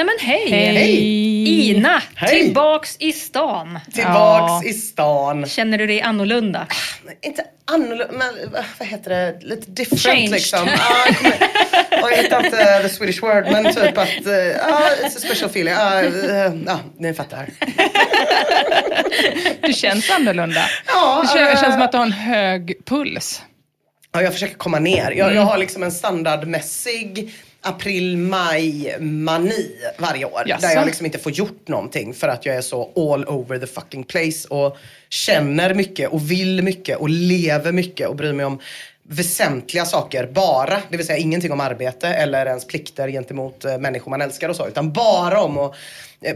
Nej men hej! Hej. Ina, Hej. tillbaks i stan. Tillbaks i stan. Känner du dig annorlunda? Inte annorlunda, men vad- heter det? Lite different Changed. liksom. Ja, jag kommer- ja, jag hittar inte the Swedish word, men typ att, eh, ja, it's a special feeling. Ja, eh, ja, ni fattar. Du känns annorlunda. Ja, det känns, eh, känns som att du har en hög puls. Ja, jag försöker komma ner. Jag, jag har liksom en standardmässig april-maj-mani varje år. Jaså? Där jag liksom inte får gjort någonting för att jag är så all over the fucking place och känner mycket och vill mycket och lever mycket och bryr mig om väsentliga saker bara. Det vill säga ingenting om arbete eller ens plikter gentemot eh, människor man älskar och så. Utan bara om att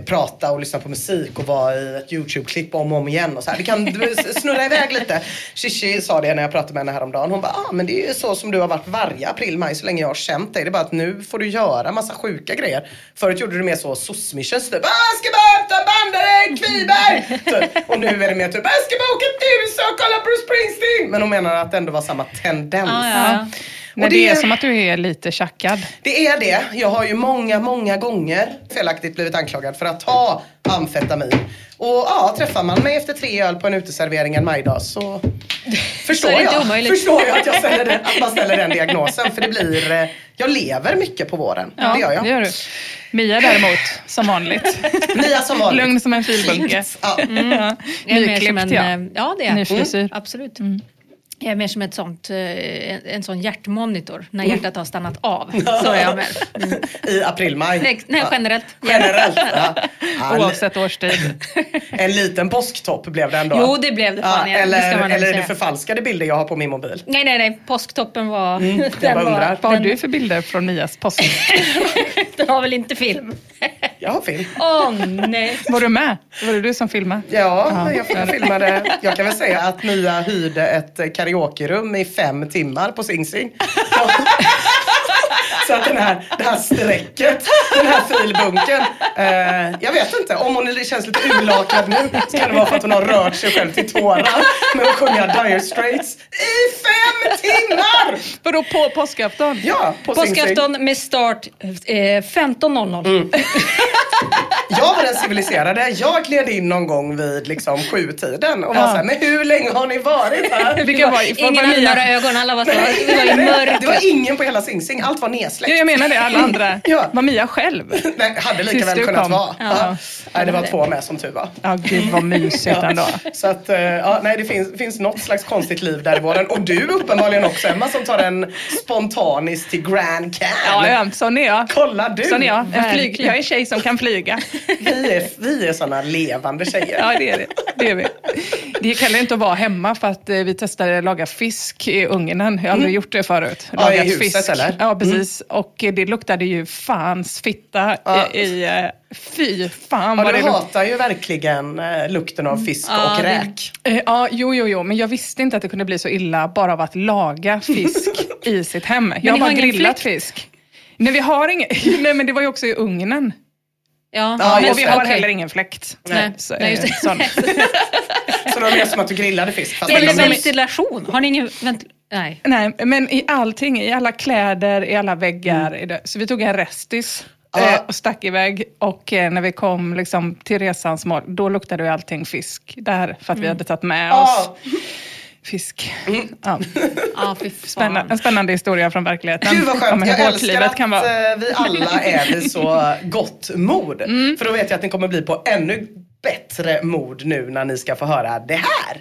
prata och lyssna på musik och vara i ett YouTube-klipp om och om igen. Och så här. Det kan snurra iväg lite. Shishi sa det när jag pratade med henne häromdagen. Hon bara, ah, men det är ju så som du har varit varje april, maj så länge jag har känt dig. Det är bara att nu får du göra massa sjuka grejer. Förut gjorde du mer så soc-missions typ. Ah, ska bara hämta bandare, Kviberg! typ. Och nu är det mer typ, jag ska bara åka till USA och kolla på Springsteen! Men hon menar att det ändå var samma tendens. Ja, ja. Och det, det- är som att du är lite tjackad. Det är det. Jag har ju många, många gånger felaktigt blivit anklagad för att ta amfetamin. Och ja, träffar man mig efter tre öl på en uteservering en majdag så förstår, Så jag, förstår jag att, jag ställer den, att man ställer den diagnosen. För det blir, eh, jag lever mycket på våren. det gör jag. det gör du. Mia däremot, som vanligt. Mia som vanligt. Lugn som en filbunke. Ja. Ja. Mer som Nyklippt ja. eh, ja, det är Ny jag. frisyr. Absolut. Jag är mer som ett sånt, eh, en, en sån hjärtmonitor när hjärtat har stannat av. Så är jag med. Mm. I april, maj. Nej, nej, generellt. Generellt. Ja. Ja, Oavsett årstid. En liten påsktopp blev det ändå. Jo, det blev det fan, ja, det eller ska man nog eller är det förfalskade bilder jag har på min mobil? Nej, nej, nej. Påsktoppen var... jag den, bara undrar. Vad har den, du för bilder från Mias påsk? den har väl inte film? Jag har film. Åh nej. Var du med? Var det du som filmade? Ja, jag filmade. Jag kan väl säga att Mia hyrde ett karaokerum i fem timmar på Sing Sing. Så att den här, det här strecket, den här filbunken. Eh, jag vet inte, om hon känns lite urlakad nu så kan det vara för att hon har rört sig själv till tårar med att sjunga Dire Straits i fem timmar! Vadå på påskafton? Ja, på Sing Sing. Påskafton med start eh, 15.00. Jag var den civiliserade. Jag gled in någon gång vid liksom sju-tiden och var Ja. såhär, men hur länge har ni varit här? Vilka var, var, Ingen hade några ögon, alla var så, det var i Det var ingen på hela Sing Sing, allt var nedsläckt. Ja, jag menar det, alla andra. Ja. Var Mia själv? Nej, hade lika Tills väl kunnat kom. vara. Ja. Ja. Nej, det var två med som tur var. Ja, gud vad mysigt ändå. Så att, eh, ja, nej, det finns, finns något slags konstigt liv där i våren. Och du uppenbarligen också Emma som tar en spontanis till Grand Can. Ja, ja, sån är jag. Kolla du! Sån är jag. En flyg, jag är tjej som kan flyga. Vi är, vi är såna levande tjejer. Ja, det är det. Det är vi. Det gick heller inte att vara hemma för att eh, vi testade att laga fisk i ugnen. Jag har aldrig gjort det förut. Mm. Ja, i Lagat huset, eller? Mm. Ja, precis. Och det luktade ju fans fitta Ja. i... i eh, fy fan Ja, vad det du luktade. hatar ju verkligen eh, lukten av fisk Ja, och räk. Eh, Ja, jo, jo, jo, men jag visste inte att det kunde bli så illa bara av att laga fisk i sitt hem. Jag ni har bara grillat fisk. Nej, vi har ingen. Nej, men det var ju också i ugnen. Ja, Ja, men och vi har okej. heller ingen fläkt. Nej, Så, nej, just. Så det var mer som att du grillade fisk. Fast Det är det väl var- ventilation? Har ni ingen ventil... Nej. Nej, men i allting, i alla kläder, i alla väggar. i det. Så vi tog en restis Mm. Ja. eh, och stack iväg. Och eh, när vi kom liksom, till resans mål, då luktade ju allting fisk där. För att vi hade tagit med oss Ja, fisk. Mm. Ja. Fy Spännande, en spännande historia från verkligheten. Gud vad skönt. Jag älskar att kan vara. eh, vi alla är vid så gott mod. Mm. För då vet jag att ni kommer bli på ännu bättre mod nu när ni ska få höra det här.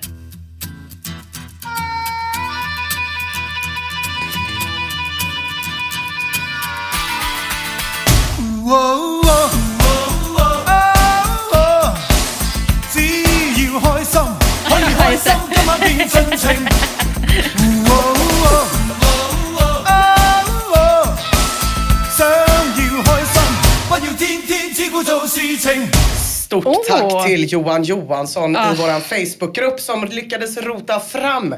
Stort Åh. tack till Johan Johansson Ah. i vår Facebookgrupp som lyckades rota fram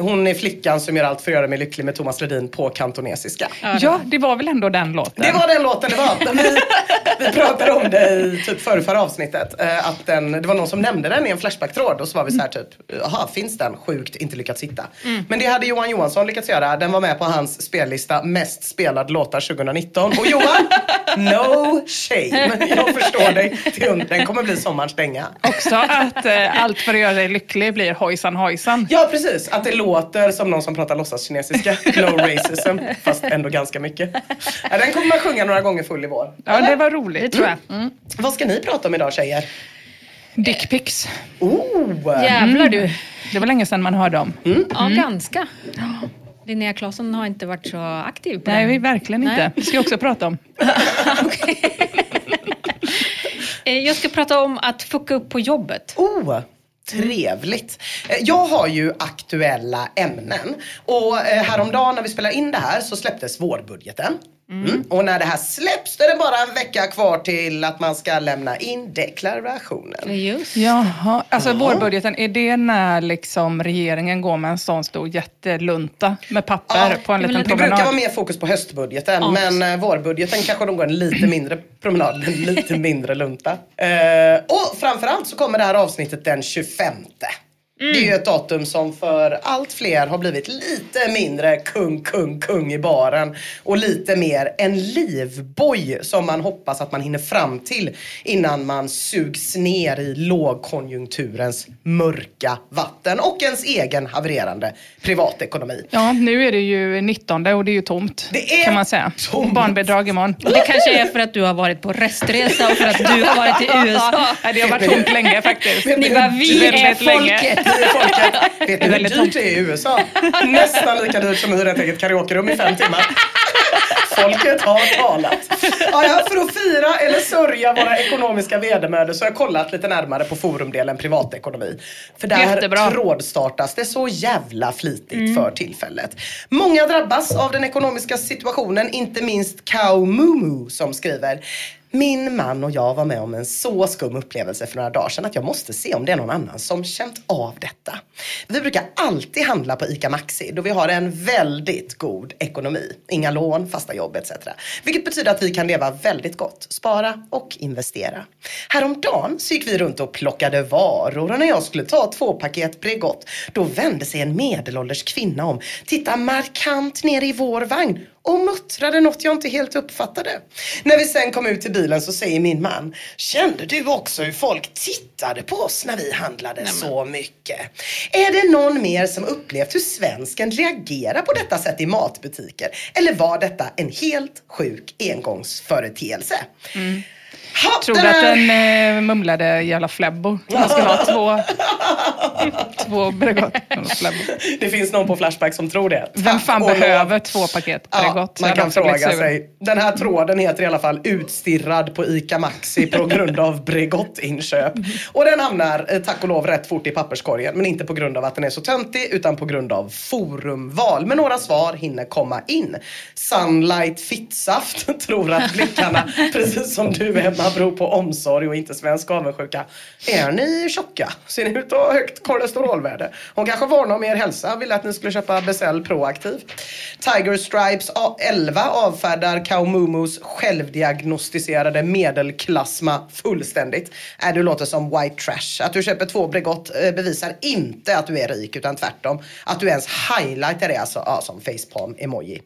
hon är flickan som gör allt för att göra mig lycklig med Thomas Ledin på kantonesiska. Ja, det var väl ändå den låten. Det var den låten det var. Vi, vi pratade om det i typ förra, förra avsnittet. eh, Att den, det var någon som nämnde den i en Flashback-tråd och så var vi så här typ, jaha finns den? Sjukt, inte lyckats hitta. Men det hade Johan Johansson lyckats göra. Den var med på hans spellista mest spelade låtar 2019. Och Johan, no shame. Jag förstår dig. Den kommer bli sommarens dänga. Också att eh, allt för att göra dig lycklig blir hojsan hojsan. Ja precis, att det låter som någon som pratar låtsas-kinesiska. No racism, fast ändå ganska mycket. Ja, den kommer man sjunga några gånger full i vår. Ja, det var roligt. Det tror jag. Vad ska ni prata om idag tjejer? Dickpics. Oh! Jävlar du. Det var länge sedan man hörde om. Ja, ganska. Linnea Claesson har inte varit så aktiv på Nej, det. vi verkligen Nej. inte. Det ska jag också prata om. Eh, Jag ska prata om att fucka upp på jobbet. Oh, trevligt. Eh, jag har ju aktuella ämnen. Och eh, häromdagen när vi spelade in det här så släpptes vårbudgeten. Mm. Och när det här släpps då är det bara en vecka kvar till att man ska lämna in deklarationen. Just. Jaha, alltså vårbudgeten, är det när liksom regeringen går med en sån stor jättelunta med papper Ja, på en det liten ett- Det brukar vara promenad? mer fokus på höstbudgeten Ja. men eh, vårbudgeten kanske de går en lite mindre promenad, en lite mindre lunta. Eh, och framförallt så kommer det här avsnittet den 25. Det är ju ett datum som för allt fler har blivit lite mindre kung, kung, kung i baren och lite mer en livboj som man hoppas att man hinner fram till innan man sugs ner i lågkonjunkturens mörka vatten och ens egen havererande privatekonomi. Ja, nu är det ju 19 och det är ju tomt. Det är kan man säga. tomt. Barnbidrag imorgon. Det kanske är för att du har varit på restresa och för att du har varit i USA. Ja, det har varit tomt länge faktiskt. Ni bara, vi är folket. Folket. Vet ni hur dyrt det är i USA? Nästan lika dyrt som att hyra ett eget karaokerum i fem timmar. Folket har talat. Ja, ja, för att fira eller sörja våra ekonomiska vedermödor så har jag kollat lite närmare på forumdelen privatekonomi. För där Jättebra. trådstartas det så jävla flitigt för tillfället. Många drabbas av den ekonomiska situationen, inte minst Kao Mumu som skriver min man och jag var med om en så skum upplevelse för några dagar sedan att jag måste se om det är någon annan som känt av detta. Vi brukar alltid handla på ICA Maxi då vi har en väldigt god ekonomi. Inga lån, fasta jobb etc. Vilket betyder att vi kan leva väldigt gott, spara och investera. Häromdagen så gick vi runt och plockade varor och när jag skulle ta två paket Bregott då vände sig en medelålders kvinna om, tittade markant ner i vår vagn och muttrade något jag inte helt uppfattade. När vi sen kom ut till bilen så säger min man, kände du också hur folk tittade på oss när vi handlade så mycket? Är det någon mer som upplevt hur svensken reagerar på detta sätt i matbutiker? Eller var detta en helt sjuk engångsföreteelse? Ha, Du att den eh, mumlade jävla flebbo? Man ska ha två, två Bregott. Det finns någon på Flashback som tror det. Vem Tack fan lov. behöver två paket Bregott? man Jag kan fråga sig. Den här tråden heter i alla fall Utstirrad på ICA Maxi på grund av Bregott-inköp. Och den hamnar eh, tack och lov rätt fort i papperskorgen. Men inte på grund av att den är så töntig utan på grund av forumval. Men några svar hinner komma in. Sunlight Fittsaft tror att blickarna, precis som du Emma, fetma beror på omsorg och inte svensk avundsjuka. Är ni tjocka? Ser ni ut att ha högt kolesterolvärde? Hon kanske varnar om er hälsa, ville att ni skulle köpa Becell Proaktiv. Tiger Stripes A- 11 avfärdar Kaumumus självdiagnostiserade medelklassma fullständigt. Äh, du låter som white trash. Att du köper två Bregott eh, bevisar inte att du är rik utan tvärtom. Att du ens highlightar det alltså, ja, som facepalm-emoji.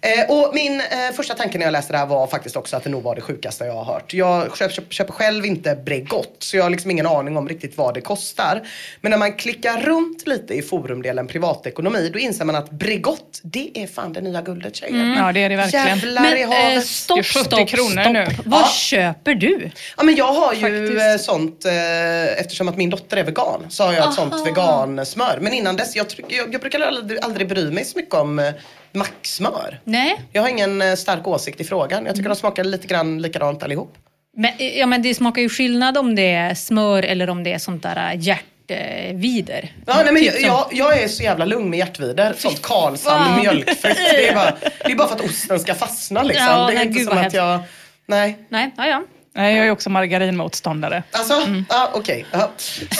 Eh, och min eh, första tanke när jag läste det här var faktiskt också att det nog var det sjukaste jag har hört. Jag köper, köper, köper själv inte Bregott så jag har liksom ingen aning om riktigt vad det kostar. Men när man klickar runt lite i forumdelen privatekonomi då inser man att Bregott det är fan det nya guldet tjejer. Ja, det är det verkligen. Jävlar i Men eh, havet. stopp, Det är 70 stopp, kronor stopp. nu. Vad Ja. köper du? Ja men jag har ju Faktiskt. eh, sånt, eh, eftersom att min dotter är vegan, så har jag ett sånt vegansmör. Men innan dess, jag, jag, jag brukar aldrig, aldrig bry mig så mycket om eh, macksmör. Nej, Jag har ingen eh, stark åsikt i frågan. Jag tycker de smakar lite grann likadant allihop. Men, ja, men det smakar ju skillnad om det är smör eller om det är sånt där äh, hjärtvider. Ja, nej, men Typ jag, som- jag, jag är så jävla lugn med hjärtvider. Sånt Karlshamn fan. mjölkfritt. Det är, bara, det är bara för att osten ska fastna liksom. Ja, det är nej, inte som att jag... Nej. Nej, ja, ja. Nej, jag är också margarinmotståndare. Alltså, ah, okej. Ja,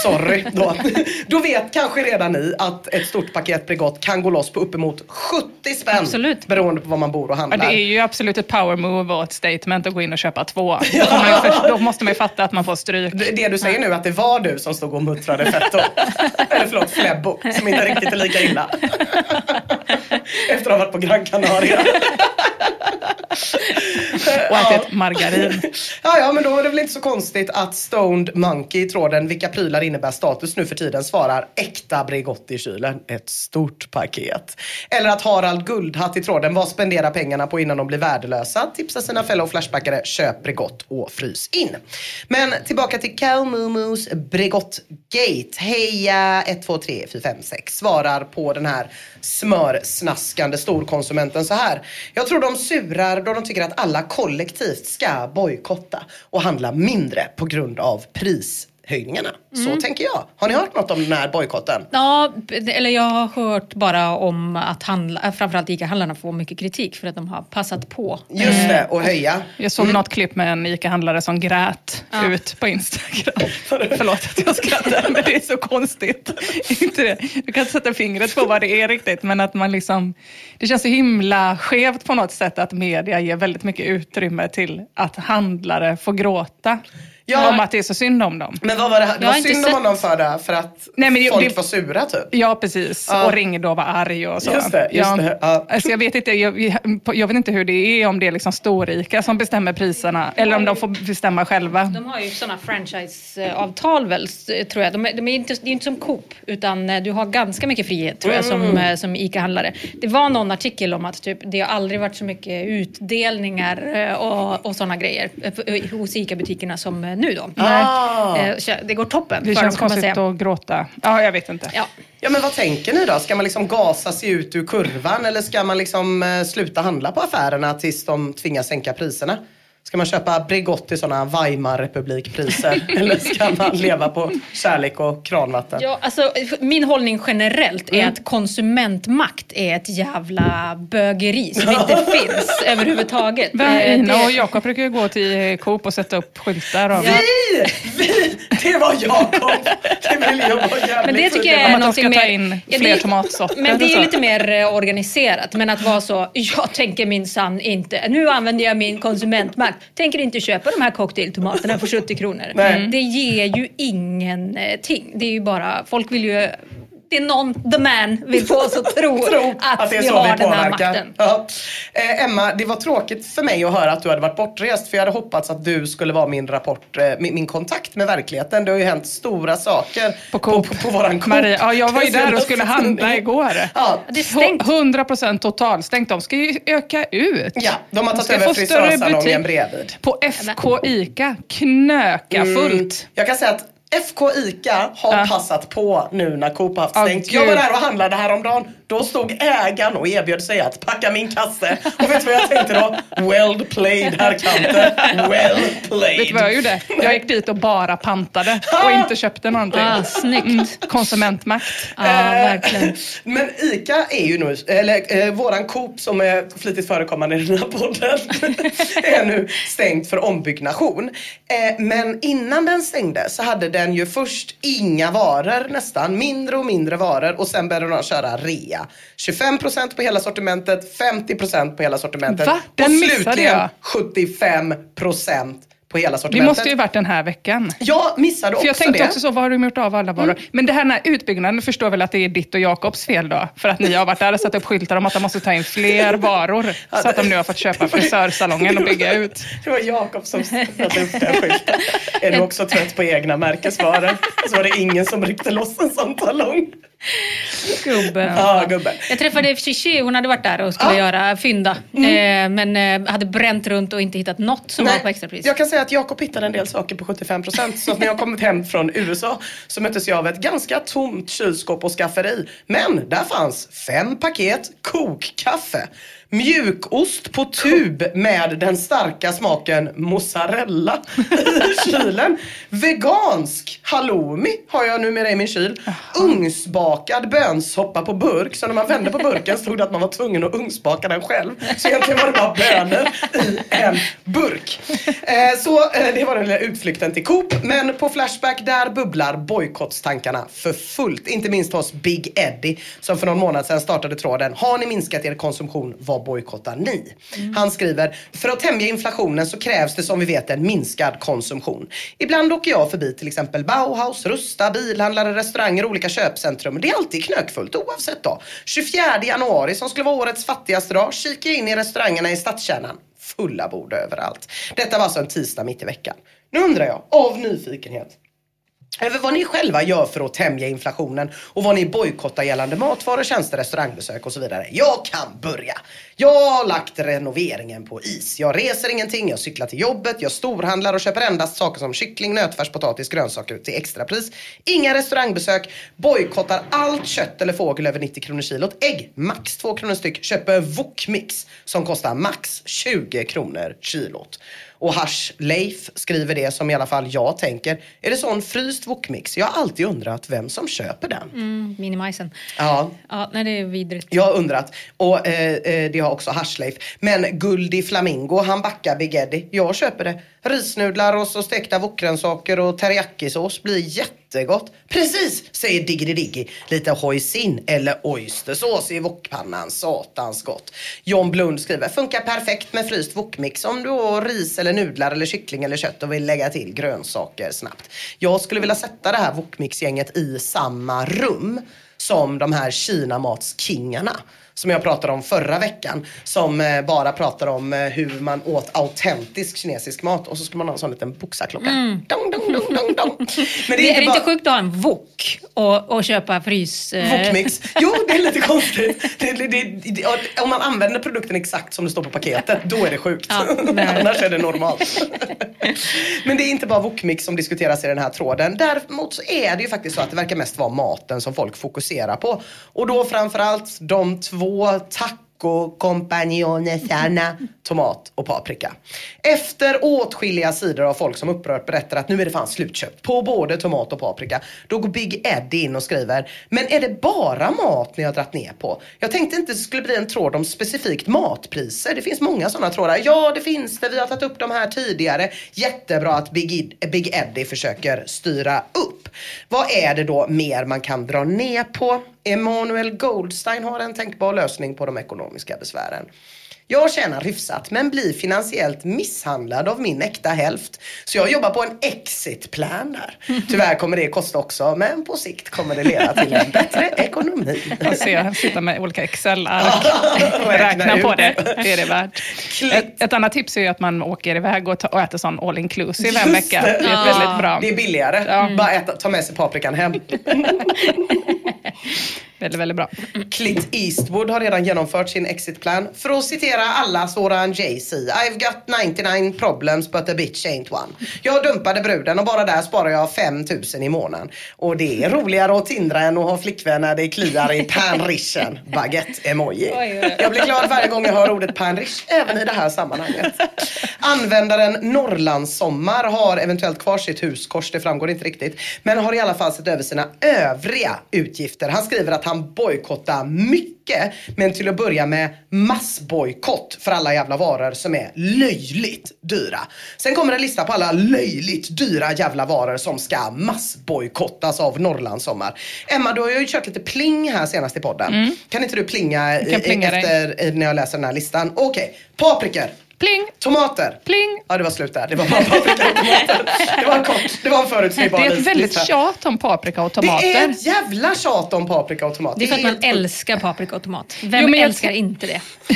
sorry då. då vet kanske redan ni att ett stort paket Bregott kan gå loss på uppemot 70 spänn. Absolut. Beroende på var man bor och Ja, handlar. det är ju absolut ett power move och ett statement att gå in och köpa två. Då, för, då måste man ju fatta att man får stryk. Det, det du säger nu att det var du som stod och muttrade fetto. Eller förlåt, Flebbo, som inte riktigt är lika illa. Efter att ha varit på Gran Canaria. Och ätit margarin. Ja, ja, Ja men då är det väl inte så konstigt att Stoned Monkey i tråden Vilka prylar innebär status nu för tiden svarar äkta Bregott i kylen. Ett stort paket. Eller att Harald Guldhatt i tråden Vad spenderar pengarna på innan de blir värdelösa? Tipsar sina fellow flashbackare Köp Bregott och frys in. Men tillbaka till Kalmumus Bregott Gate. Heja 1, 2, 3, 4, 5, 6 svarar på den här smörsnaskande storkonsumenten så här. Jag tror de surar då de tycker att alla kollektivt ska bojkotta och handla mindre på grund av pris prishöjningarna. Så tänker jag. Har ni hört något om den här bojkotten? Ja, eller jag har hört bara om att handla, framförallt ICA-handlarna får mycket kritik för att de har passat på. Just det, och höja. Jag såg något klipp med en ICA-handlare som grät ut på Instagram. Förlåt att jag skrattar, men det är så konstigt. inte det? Du kan inte sätta fingret på vad det är riktigt, men att man liksom... Det känns så himla skevt på något sätt att media ger väldigt mycket utrymme till att handlare får gråta. Ja. Om att det är så synd om dem. Men vad var det? Det Jag var synd om sett- honom för det, för att Nej, men det- folk det- var sura typ. Ja, precis. Ja. Och ringde och var arg och så. Just det, just ja. det, ja. Alltså jag, vet inte, jag, jag vet inte hur det är, om det är liksom storrika som bestämmer priserna eller om de får bestämma själva. De har ju sådana franchise-avtal väl, tror jag. De är, de är inte, det är inte som Coop, utan eh, du har ganska mycket frihet tror jag som, eh, som ICA-handlare. Det var någon artikel om att typ, det har aldrig varit så mycket utdelningar eh, och, och sådana grejer hos ICA-butikerna som nu då. Ah. Eh, så Det går toppen Det för känns konstigt att gråta. Ja, jag vet inte. Ja. Ja men vad tänker ni då? Ska man liksom gasa sig ut ur kurvan eller ska man liksom eh, sluta handla på affärerna tills de tvingas sänka priserna? Ska man köpa Bregott i sådana Weimar-republikpriser? eller ska man leva på kärlek och kranvatten? Ja, alltså, min hållning generellt Mm. är att konsumentmakt är ett jävla bögeri som inte finns överhuvudtaget. Eh, Ina och Jakob brukar ju gå till Coop och sätta upp skyltar. Ja. Vi! Vi! Det var Jakob! Det vill jag vara Men det tycker jag är Om att de någonting ska ta mer- in Ja, fler det- tomatsorter Men det och är lite mer eh, organiserat. Men att vara så, jag tänker minsann inte, nu använder jag min konsumentmakt, tänker inte köpa de här cocktailtomaterna för 70 kronor. Nej. Det ger ju ingenting. Det är ju bara, folk vill ju det är någon, the man, vill få oss att tro, tro att, det är vi så har vi den här makten. Ja. Eh, Emma, det var tråkigt för mig att höra att du hade varit bortrest för jag hade hoppats att du skulle vara min rapport, eh, min, min kontakt med verkligheten. Det har ju hänt stora saker På Coop. på, på, på våran Coop. Maria, ja, jag var ju där och skulle handla igår. Ja. Det är stängt. 100 procent totalstängt. De ska ju öka ut. ja, de har tagit över frisörsalongen bredvid. På FK ICA, knöka fullt. Jag kan säga att FK ICA har Ja. passat på nu när Coop har haft stängt. jag var där och handlade häromdagen. Då stod ägaren och erbjöd sig att packa min kasse. Och vet du vad jag tänkte då? Well played herr Kanter. Well played. Vet du vad jag gjorde? Jag gick dit och bara pantade och inte köpte någonting. Ah, snyggt. Konsumentmakt. Ja, verkligen. Men ICA är ju nu, eller eh, våran Coop som är flitigt förekommande i den här podden, är nu stängt för ombyggnation. Eh, men innan den stängde så hade den ju först inga varor nästan, mindre och mindre varor och sen började de köra rea. 25% på hela sortimentet, 50% på hela sortimentet Va? Den och slutligen jag. 75% på hela Det sortimentet. måste ju varit den här veckan. Jag missade också För jag tänkte det. också så, vad har de gjort av alla varor? Mm. Men det här med utbyggnaden, du förstår väl att det är ditt och Jakobs fel då? För att ni har varit där och satt upp skyltar om att de måste ta in fler varor. Så att de nu har fått köpa frisörsalongen och bygga ut. Det var Jakob som satte upp den skylten. Är du också trött på egna märkesvaror? Så var det ingen som ryckte loss en sån talong. Gubben. Ja, gubben. Jag träffade Shishi, hon hade varit där och skulle Ja. göra fynda. Eh, men eh, hade bränt runt och inte hittat något som var på extrapris. jag kan säga att Jakob hittade en del saker på 75% så att när jag kommit hem från USA så möttes jag av ett ganska tomt kylskåp och skafferi. Men där fanns fem paket kokkaffe, mjukost på tub med den starka smaken mozzarella i kylen. Vegansk halloumi har jag numera i min kyl. Ugnsbakad bönssoppa på burk. Så när man vände på burken stod det att man var tvungen att ugnsbaka den själv. Så egentligen var det bara bönor i en burk. Eh, så eh, det var den lilla utflykten till Coop. Men på Flashback där bubblar bojkottstankarna för fullt. Inte minst hos Big Eddie som för någon månad sedan startade tråden. Har ni minskat er konsumtion? Vad bojkottar ni? Han skriver, för att tämja inflationen så krävs det som vi vet en minskad konsumtion. Ibland åker jag förbi till exempel Bauhaus, Rusta, bilhandlare, restauranger olika köpcentrum. Det är alltid knökfullt oavsett dag. 24 januari som skulle vara årets fattigaste dag kikar jag in i restaurangerna i stadskärnan. Fulla bord överallt. Detta var alltså en tisdag mitt i veckan. Nu undrar jag, av nyfikenhet, över vad ni själva gör för att tämja inflationen och vad ni bojkottar gällande matvaror, tjänster, restaurangbesök och så vidare. Jag kan börja. Jag har lagt renoveringen på is. Jag reser ingenting, jag cyklar till jobbet, jag storhandlar och köper endast saker som kyckling, nötfärs, potatis, grönsaker till extrapris. Inga restaurangbesök, bojkottar allt kött eller fågel över 90 kronor kilot. Ägg, max 2 kronor styck. Köper wokmix som kostar max 20 kronor kilot. Och Hash Leif skriver det som i alla fall jag tänker. Är det sån fryst wokmix? Jag har alltid undrat vem som köper den. Mm, Minimajsen. Ja, Ja, nej, det är vidrigt. jag har undrat. Och eh, eh, det har också Haschleif. Men Guldi Flamingo, han backar Big Eddie. Jag köper det. Risnudlar och så stekta wokgrönsaker och teriyakisås blir jättegott. Precis, säger Diggi diggi. Lite hoisin eller oystersås i wokpannan. Satans gott. John Blund skriver, funkar perfekt med fryst wokmix om du har ris eller nudlar eller kyckling eller kött och vill lägga till grönsaker snabbt. Jag skulle vilja sätta det här wokmixgänget i samma rum som de här kinamatskingarna som jag pratade om förra veckan. Som eh, bara pratar om eh, hur man åt autentisk kinesisk mat och så skulle man ha en sån liten boxarklocka. Dong, dong, dong, dong, dong. Men Det är, det bara- inte sjukt att ha en wok och, och köpa frys... eh, Wokmix. Jo, det är lite konstigt. Det, det, om man använder produkten exakt som det står på paketet, då är det sjukt. Ja. Annars är det normalt. Men det är inte bara wokmix som diskuteras i den här tråden. Däremot så är det ju faktiskt så att det verkar mest vara maten som folk fokuserar på. Och då framförallt de två taco compagnonesarna tomat och paprika. Efter åtskilliga sidor av folk som upprört berättar att nu är det fan slutköpt på både tomat och paprika. Då går Big Eddie in och skriver, men är det bara mat ni har dragit ner på? Jag tänkte inte det skulle bli en tråd om specifikt matpriser. Det finns många sådana trådar. Ja, det finns det. Vi har tagit upp de här tidigare. Jättebra att Big, Ed- Big Eddie försöker styra upp. Vad är det då mer man kan dra ner på? Emanuel Goldstein har en tänkbar lösning på de ekonomiska besvären. Jag tjänar hyfsat men blir finansiellt misshandlad av min äkta hälft. Så jag jobbar på en exit-plan där. Tyvärr kommer det kosta också men på sikt kommer det leda till en bättre ekonomi. Jag ser, sitta med olika Excel-ark, Räkna räkna på det. Det är det värt. Ett, ett annat tips är ju att man åker iväg och, ta, och äter sån all inclusive en vecka. det. Det är Ja. väldigt bra. Det är billigare. Bara äta, ta med sig paprikan hem. Väldigt, väldigt bra. Clint Eastwood har redan genomfört sin exit plan. För att citera alla så han Jay-Z. I've got 99 problems but a bitch ain't one. Jag dumpade bruden och bara där sparar jag 5000 i månaden. Och det är roligare att tindra än att ha flickvän när det kliar i panrischen. Baguette-emoji. Oj, oj, oj. Jag blir glad varje gång jag hör ordet panrish, även i det här sammanhanget. Användaren Norrlandssommar har eventuellt kvar sitt huskors, det framgår inte riktigt. Men har i alla fall sett över sina övriga utgifter. Han skriver att han bojkottar mycket, men till att börja med massbojkott för alla jävla varor som är löjligt dyra. Sen kommer en lista på alla löjligt dyra jävla varor som ska massbojkottas av Norrlandssommar. Emma, du har ju kört lite pling här senast i podden. Kan inte du plinga, kan plinga dig. efter när jag läser den här listan? Okej, paprikor. Pling! Tomater. Pling! Ja, det var slut där. Det var bara paprika och tomater. Det var kort. Det var en förutsägbar Det är ett väldigt lista. tjat om paprika och Det tomater. är ett jävla tjat om paprika och tomater. Det är för att man älskar paprika och tomat. Vem Jo, men jag- älskar inte det?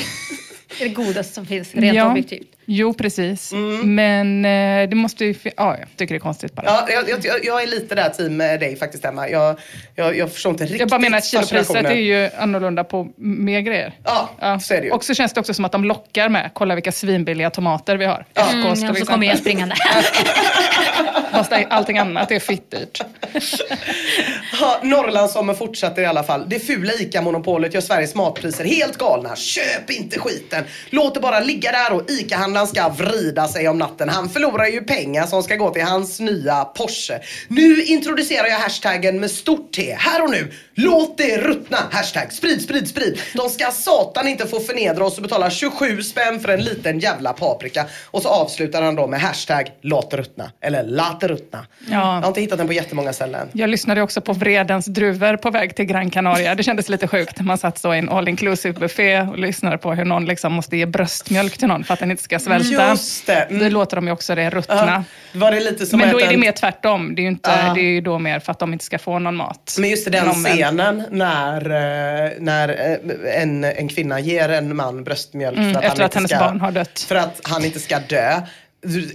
Det är det godaste som finns, rent ja. objektivt. Jo, precis. Men eh, det måste ju... Ja, jag tycker det är konstigt bara. Ja, jag, jag, jag- är lite där team med dig faktiskt Emma. Jag, jag, jag förstår inte riktigt Jag bara menar att kilopriset är ju annorlunda på mer grejer. Ja, så är det ju. Och så känns det också som att de lockar med, kolla vilka svinbilliga tomater vi har. Ja. Mm, och så kommer jag springande. Fast allting annat är fittdyrt. Ja, Norrlandssommar fortsätter i alla fall. Det fula ICA-monopolet gör Sveriges matpriser helt galna. Köp inte skiten! Låt det bara ligga där och han ska vrida sig om natten. Han förlorar ju pengar som ska gå till hans nya Porsche. Nu introducerar jag hashtaggen med stort T. Här och nu. Låt det ruttna! Hashtag sprid, sprid, sprid. De ska satan inte få förnedra oss och betala 27 spänn för en liten jävla paprika. Och så avslutar han då med hashtag låt det ruttna. Eller låt det ruttna. Ja. Jag har inte hittat den på jättemånga ställen. Jag lyssnade också på Vredens druvor på väg till Gran Canaria. Det kändes lite sjukt. Man satt så i en all inclusive buffé och lyssnade på hur någon liksom måste ge bröstmjölk till någon för att den inte ska svälta. Just det. Mm. Det låter de ju också det ruttna. Ja, var det lite som Men då är det en- mer tvärtom. Det är ju, inte, Ja. det är ju då mer för att de inte ska få någon mat. Men just den Men om en- scenen när, eh, när eh, en, en kvinna ger en man bröstmjölk för att, Mm, han att inte ska. För att han inte ska dö.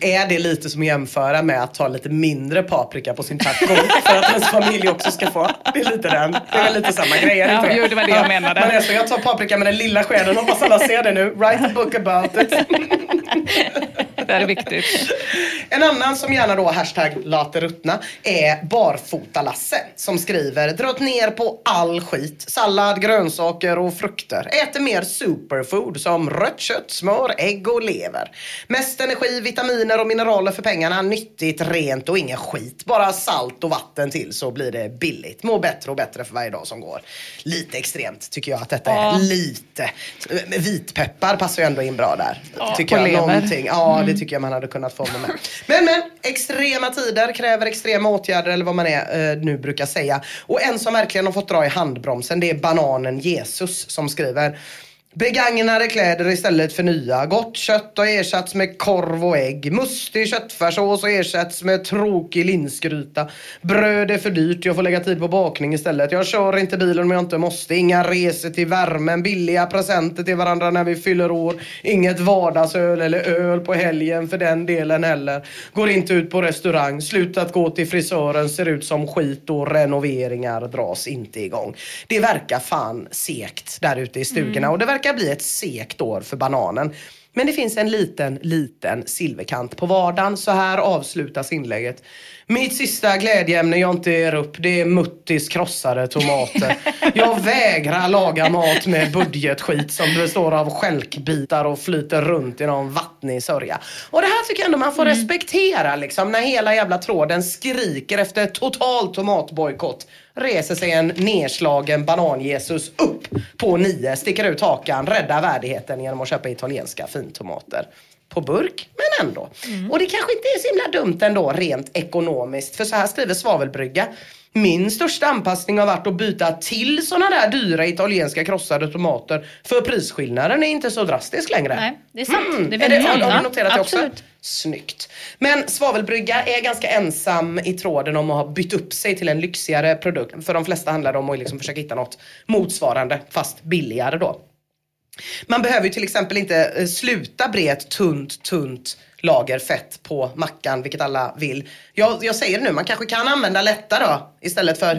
Är det lite som att jämföra med att ta lite mindre paprika på sin taco för att ens familj också ska få? Det är lite den. Det är lite samma grej, det Ja, jo, det var det jag menade. Man är så, jag tar paprika med den lilla skeden, hoppas alla ser det nu. Write a book about it. Det är viktigt. En annan som gärna då hashtag låter ruttna är Barfota-Lasse som skriver dragit ner på all skit. Sallad, grönsaker och frukter. Äter mer superfood som rött kött, smör, ägg och lever. Mest energi, vitaminer och mineraler för pengarna. Nyttigt, rent och ingen skit. Bara salt och vatten till så blir det billigt. Må bättre och bättre för varje dag som går. Lite extremt tycker jag att detta Ja. är. Lite. Vitpeppar passar ju ändå in bra där. tycker på jag. lever. Någonting. Ja, det tycker jag man hade kunnat få med. Men, men, extrema tider kräver extrema åtgärder eller vad man är, eh, nu brukar säga. Och en som verkligen har fått dra i handbromsen det är bananen Jesus som skriver Begagnade kläder istället för nya. Gott kött har ersatts med korv och ägg. Mustig köttfärssås har ersatts med tråkig linsgryta. Bröd är för dyrt, jag får lägga tid på bakning istället. Jag kör inte bilen om jag inte måste. Inga resor till värmen. Billiga presenter till varandra när vi fyller år. Inget vardagsöl eller öl på helgen för den delen heller. Går inte ut på restaurang. Slutat gå till frisören. Ser ut som skit och renoveringar dras inte igång. Det verkar fan sekt där ute i stugorna och det verkar bli ett sekt år för bananen. Men det finns en liten, liten silverkant på vardagen. Så här avslutas inlägget. Mitt sista glädjeämne jag inte ger upp, det är Muttis krossade tomater. Jag vägrar laga mat med budgetskit som består av stjälkbitar och flyter runt i någon vattnig sörja. Och det här tycker jag ändå man får respektera liksom. När hela jävla tråden skriker efter total tomatbojkott reser sig en nedslagen banan-Jesus upp på nio, sticker ut hakan, räddar värdigheten genom att köpa italienska fintomater. På burk, men ändå. Och det kanske inte är så himla dumt ändå rent ekonomiskt. För så här skriver Svavelbrygga. Min största anpassning har varit att byta till såna där dyra italienska krossade tomater. För prisskillnaden är inte så drastisk längre. Nej, det är sant. Mm. Det är är väldigt det, har, du noterat det också? Absolut. Snyggt. Men Svavelbrygga är ganska ensam i tråden om att ha bytt upp sig till en lyxigare produkt. För de flesta handlar det om att liksom försöka hitta något motsvarande fast billigare då. Man behöver ju till exempel inte eh, sluta bre ett tunt, tunt lager fett på mackan, vilket alla vill. Jag, jag säger det nu, man kanske kan använda lätta då istället för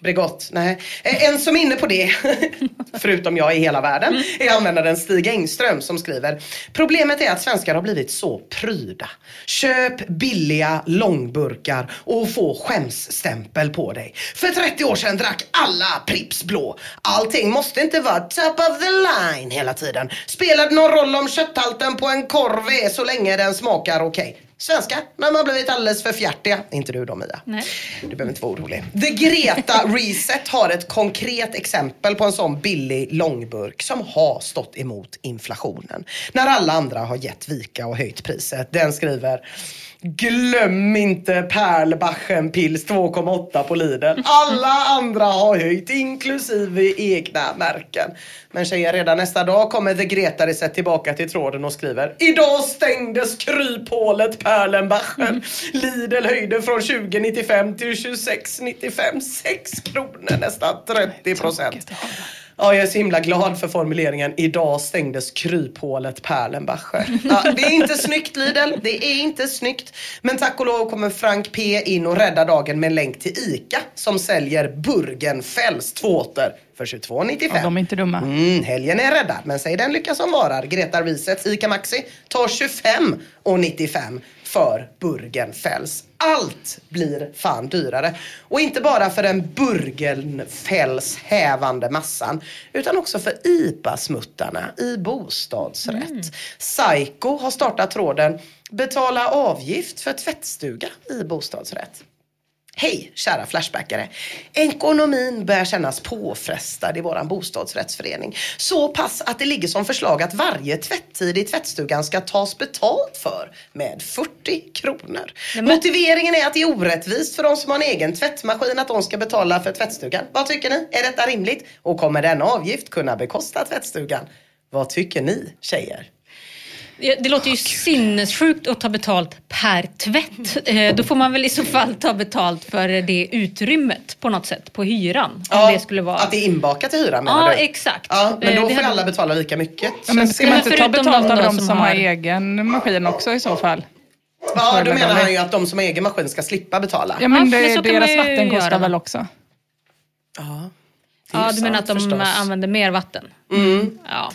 Bregott, nej. Eh, en som är inne på det, förutom jag i hela världen, är användaren Stig Engström som skriver Problemet är att svenskar har blivit så pryda. Köp billiga långburkar och få skämsstämpel på dig. För 30 år sedan drack alla Pripps blå. Allting måste inte vara top of the line hela tiden. Spelar det någon roll om kötthalten på en korv är så länge den smakar okej? Svenska, när man blivit alldeles för fjärtiga. Inte du då Mia. Nej. Du behöver inte vara orolig. The Greta Reset har ett konkret exempel på en sån billig långburk som har stått emot inflationen. När alla andra har gett vika och höjt priset. Den skriver Glöm inte Perlbachen Pils 2,8 på Lidl. Alla andra har höjt, inklusive egna märken. Men tjejer, redan nästa dag kommer The Greta Reset tillbaka till tråden och skriver Idag stängdes kryphålet Perlenbachen. Lidl höjde från 20,95 till 26,95. 6 kronor, nästan 30 procent. Ja, jag är så himla glad för formuleringen Idag stängdes kryphålet Perlenbacher. Ja, det är inte snyggt Lidl, det är inte snyggt. Men tack och lov kommer Frank P in och räddar dagen med en länk till ICA som säljer Burgenfells tvååter för 22,95. Ja, de är inte dumma. Mm, helgen är räddad, men säg den lycka som varar. Greta Risets ICA Maxi tar 25,95 för Burgenfells. Allt blir fan dyrare. Och inte bara för den Burgenfells hävande massan, utan också för IPA-smuttarna i bostadsrätt. Psycho har startat tråden Betala avgift för tvättstuga i bostadsrätt. Hej kära Flashbackare! Ekonomin börjar kännas påfrestad i våran bostadsrättsförening. Så pass att det ligger som förslag att varje tvätttid i tvättstugan ska tas betalt för med 40 kronor. Motiveringen är att det är orättvist för de som har en egen tvättmaskin att de ska betala för tvättstugan. Vad tycker ni? Är detta rimligt? Och kommer denna avgift kunna bekosta tvättstugan? Vad tycker ni tjejer? Det låter ju sinnessjukt att ta betalt per tvätt. Eh, Då får man väl i så fall ta betalt för det utrymmet på något sätt, på hyran. Om det skulle vara... Att det är inbakat i hyran menar Ja, du? exakt. Ja, men Eh, då det får hade- alla betala lika mycket. Ja, men ska man inte ta betalt de av de som som har egen maskin också i så fall? Ja, då menar han ju att de som har egen maskin ska slippa betala. Ja, men Ja, men det, så kan deras vatten kostar göra. väl också? Ja, det är Ja, du menar sant att de förstås. Mm. använder mer vatten? Ja.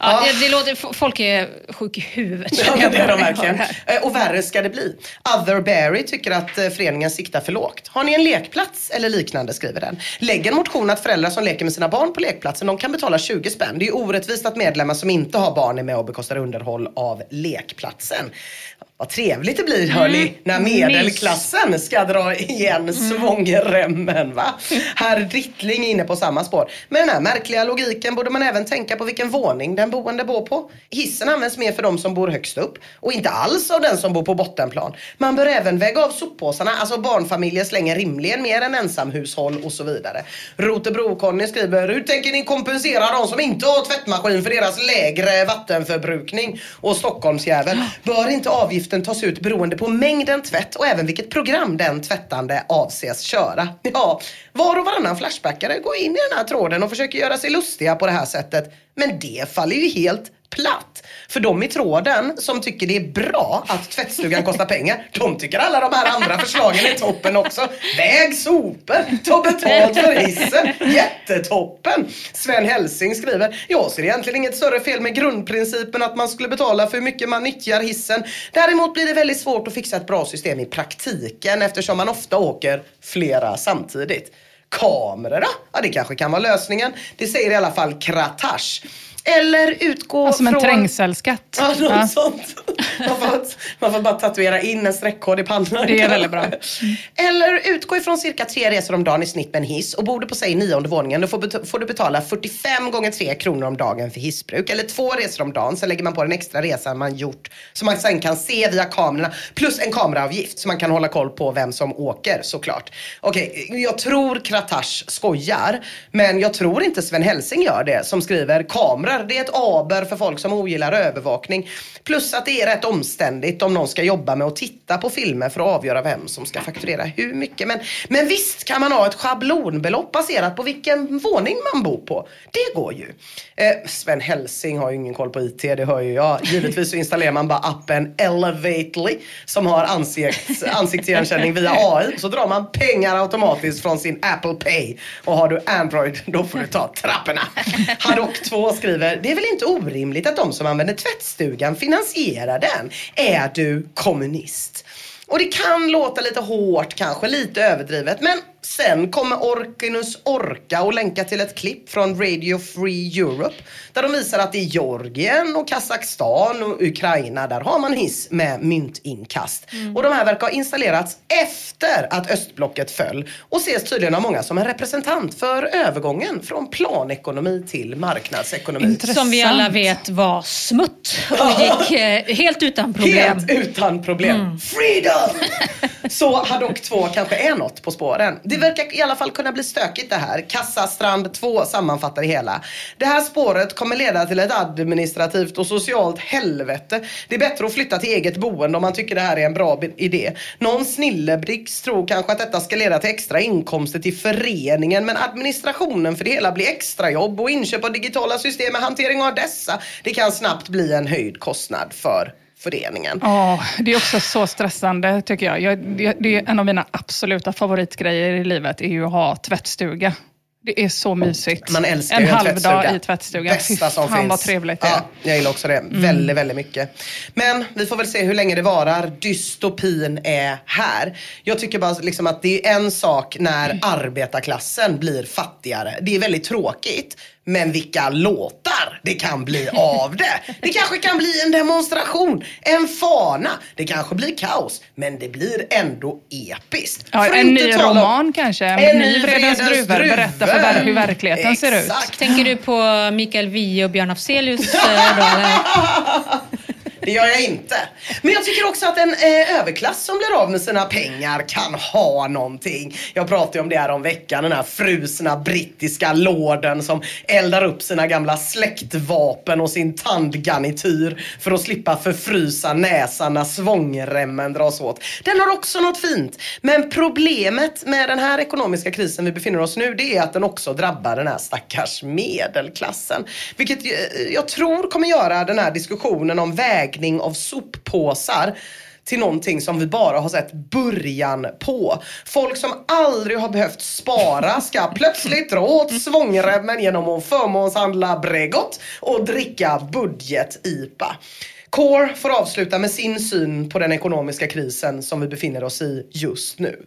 Ja, det, det låter, folk är sjuk i huvudet. Ja, det är de verkligen. Eh, Och värre ska det bli. Otherberry tycker att eh, föreningen siktar för lågt. Har ni en lekplats eller liknande, skriver den. Lägg en motion att föräldrar som leker med sina barn på lekplatsen, de kan betala 20 spänn. Det är orättvist att medlemmar som inte har barn är med och bekostar underhåll av lekplatsen. Vad trevligt det blir hörni, när medelklassen ska dra igen svångremmen va. Herr Drittling är inne på samma spår. Med den här märkliga logiken borde man även tänka på vilken våning den boende bor på. Hissen används mer för de som bor högst upp och inte alls av den som bor på bottenplan. Man bör även väga av soppåsarna, alltså barnfamiljer slänger rimligen mer än ensamhushåll och så vidare. Rotebro-Conny skriver, hur tänker ni kompensera de som inte har tvättmaskin för deras lägre vattenförbrukning? Och Stockholmsjävel, bör inte avgiften tas ut beroende på mängden tvätt och även vilket program den tvättande avses köra? Ja, var och varannan flashbackare går in i den här tråden och försöker göra sig lustiga på det här sättet. Men det faller ju helt platt. För de i tråden som tycker det är bra att tvättstugan kostar pengar, de tycker alla de här andra förslagen är toppen också. Väg sopor, ta betalt för hissen, jättetoppen. Sven Helsing skriver, jag ser egentligen inget större fel med grundprincipen att man skulle betala för hur mycket man nyttjar hissen. Däremot blir det väldigt svårt att fixa ett bra system i praktiken eftersom man ofta åker flera samtidigt. Kameror då? Ja, det kanske kan vara lösningen. Det säger i alla fall Kratash. Eller utgå Ja, som en från... trängselskatt. Ja, något Ja. sånt. Man får, man får bara tatuera in en streckkod i pannan. Det är väldigt bra. Eller utgå ifrån cirka tre resor om dagen i snitt med en hiss och bor du på säg nionde våningen då får, får du betala 45 gånger 3 kronor om dagen för hissbruk. Eller två resor om dagen, sen lägger man på den extra resan man gjort som man sen kan se via kamerorna. Plus en kameraavgift så man kan hålla koll på vem som åker såklart. Okej, jag tror Kratash skojar men jag tror inte Sven Helsing gör det som skriver kameror kameror. Det är ett aber för folk som ogillar övervakning. Plus att det är rätt omständigt om någon ska jobba med att titta på filmer för att avgöra vem som ska fakturera hur mycket. Men, men visst kan man ha ett schablonbelopp baserat på vilken våning man bor på. Det går ju. Eh, Sven Helsing har ju ingen koll på IT, det hör ju jag. Givetvis så installerar man bara appen Elevately som har ansikts, ansiktsigenkänning via AI. Så drar man pengar automatiskt från sin Apple Pay. Och har du Android, då får du ta trapporna. Haddock 2 skriver, det är väl inte orimligt att de som använder tvättstugan finansierar den? Är du kommunist? Och det kan låta lite hårt kanske, lite överdrivet. Men sen kommer Orkinus Orka och länka till ett klipp från Radio Free Europe. Där de visar att i Georgien och Kazakstan och Ukraina där har man hiss med myntinkast. Och de här verkar ha installerats efter att östblocket föll. Och ses tydligen av många som en representant för övergången från planekonomi till marknadsekonomi. Intressant. Som vi alla vet var smutt och gick eh, helt utan problem. Helt utan problem. Freedom! Så Haddock 2 kanske är något på spåren. Det verkar i alla fall kunna bli stökigt det här. Kassastrand 2 sammanfattar det hela. Det här spåret kommer leda till ett administrativt och socialt helvete. Det är bättre att flytta till eget boende om man tycker det här är en bra idé. Någon snilleblixt tror kanske att detta ska leda till extra inkomster till föreningen men administrationen för det hela blir extrajobb och inköp av digitala system med hantering av dessa. Det kan snabbt bli en höjd kostnad för föreningen. Ja, det är också så stressande tycker jag. jag det, är en av mina absoluta favoritgrejer i livet, är ju att ha tvättstuga. Det är så mysigt. Man älskar en en halv tvättstuga. dag i tvättstugan. Bästa som fan finns. vad trevligt det är. Ja, jag gillar också det. Väldigt, väldigt mycket. Men vi får väl se hur länge det varar. Dystopin är här. Jag tycker bara liksom att det är en sak när arbetarklassen blir fattigare. Det är väldigt tråkigt. Men vilka låtar det kan bli av det. Det kanske kan bli en demonstration, en fana. Det kanske blir kaos. Men det blir ändå episkt. Ja, en ny tala om- roman kanske. En, ny Vredens druvor. Berätta för ver- hur verkligheten ser ut. Exakt. Tänker du på Mikael Wiehe och Björn Afzelius eh? Det gör jag inte. Men jag tycker också att en eh, överklass som blir av med sina pengar kan ha någonting. Jag pratade ju om det här om veckan, den här frusna brittiska lorden som eldar upp sina gamla släktvapen och sin tandgarnityr för att slippa förfrysa näsan när svångremmen dras åt. Den har också något fint. Men problemet med den här ekonomiska krisen vi befinner oss nu, det är att den också drabbar den här stackars medelklassen. Vilket eh, jag tror kommer göra den här diskussionen om vägning av soppåsar till någonting som vi bara har sett början på. Folk som aldrig har behövt spara ska plötsligt dra åt svångremmen genom att förmånshandla Bregott och dricka budget-IPA. Core får avsluta med sin syn på den ekonomiska krisen som vi befinner oss i just nu.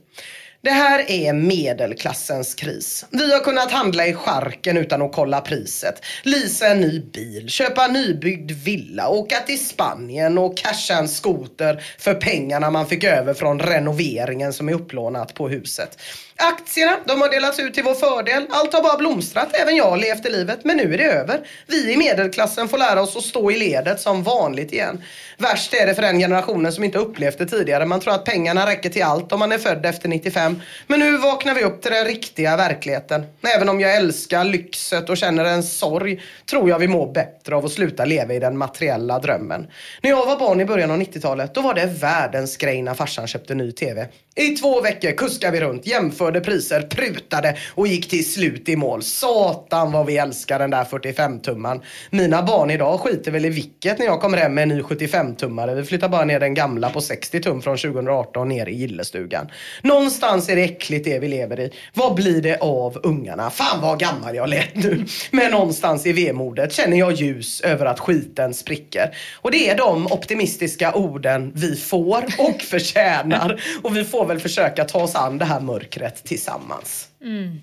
Det här är medelklassens kris. Vi har kunnat handla i charken utan att kolla priset. Leasa en ny bil, köpa en nybyggd villa, åka till Spanien och casha en skoter för pengarna man fick över från renoveringen som är upplånat på huset. Aktierna, de har delats ut till vår fördel. Allt har bara blomstrat. Även jag har levt i livet. Men nu är det över. Vi i medelklassen får lära oss att stå i ledet som vanligt igen. Värst är det för den generationen som inte upplevt det tidigare. Man tror att pengarna räcker till allt om man är född efter 95. Men nu vaknar vi upp till den riktiga verkligheten. Även om jag älskar lyxet och känner en sorg tror jag vi mår bättre av att sluta leva i den materiella drömmen. När jag var barn i början av 90-talet då var det världens grej när farsan köpte ny TV. I två veckor kuskade vi runt, jämförde priser, prutade och gick till slut i mål. Satan vad vi älskar den där 45-tumman. Mina barn idag skiter väl i vilket när jag kommer hem med en ny 75 75-tummare. Vi flyttar bara ner den gamla på 60 tum från 2018 ner i gillestugan. Någonstans är det äckligt det vi lever i. Vad blir det av ungarna? Fan vad gammal jag lät nu. Men någonstans i vemodet känner jag ljus över att skiten spricker. Och det är de optimistiska orden vi får och förtjänar. Och vi får väl försöka ta oss an det här mörkret tillsammans. Mm.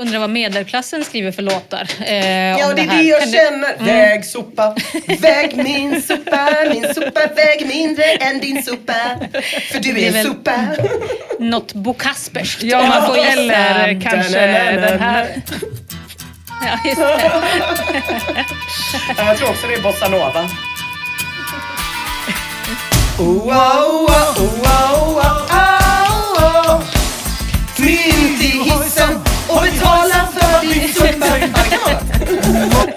Undrar vad medelklassen skriver för låtar. Eh, Ja, om det är här. det jag Kan du- känner. Väg sopa, väg min sopa, min sopa väg mindre än din sopa. För du Det är är sopa. Något Bo Kasperskt. Ja, om man får gissa. eller kanske den här. Ja, just det. Ja, Jag tror också det är bossa nova. Oh, oh, oh, oh, oh, oh, oh, ut i hissen och betala för din något.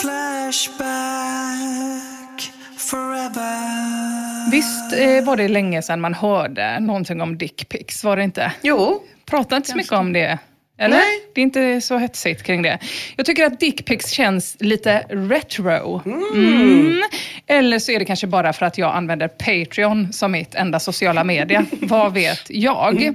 Flashback forever. Visst eh, var det länge sedan man hörde någonting om dickpics, var det inte? Jo. Pratar inte så mycket om det. Eller? Nej. Det är inte så hetsigt kring det. Jag tycker att dickpics känns lite retro. Mm. Eller så är det kanske bara för att jag använder Patreon som mitt enda sociala media. Vad vet jag?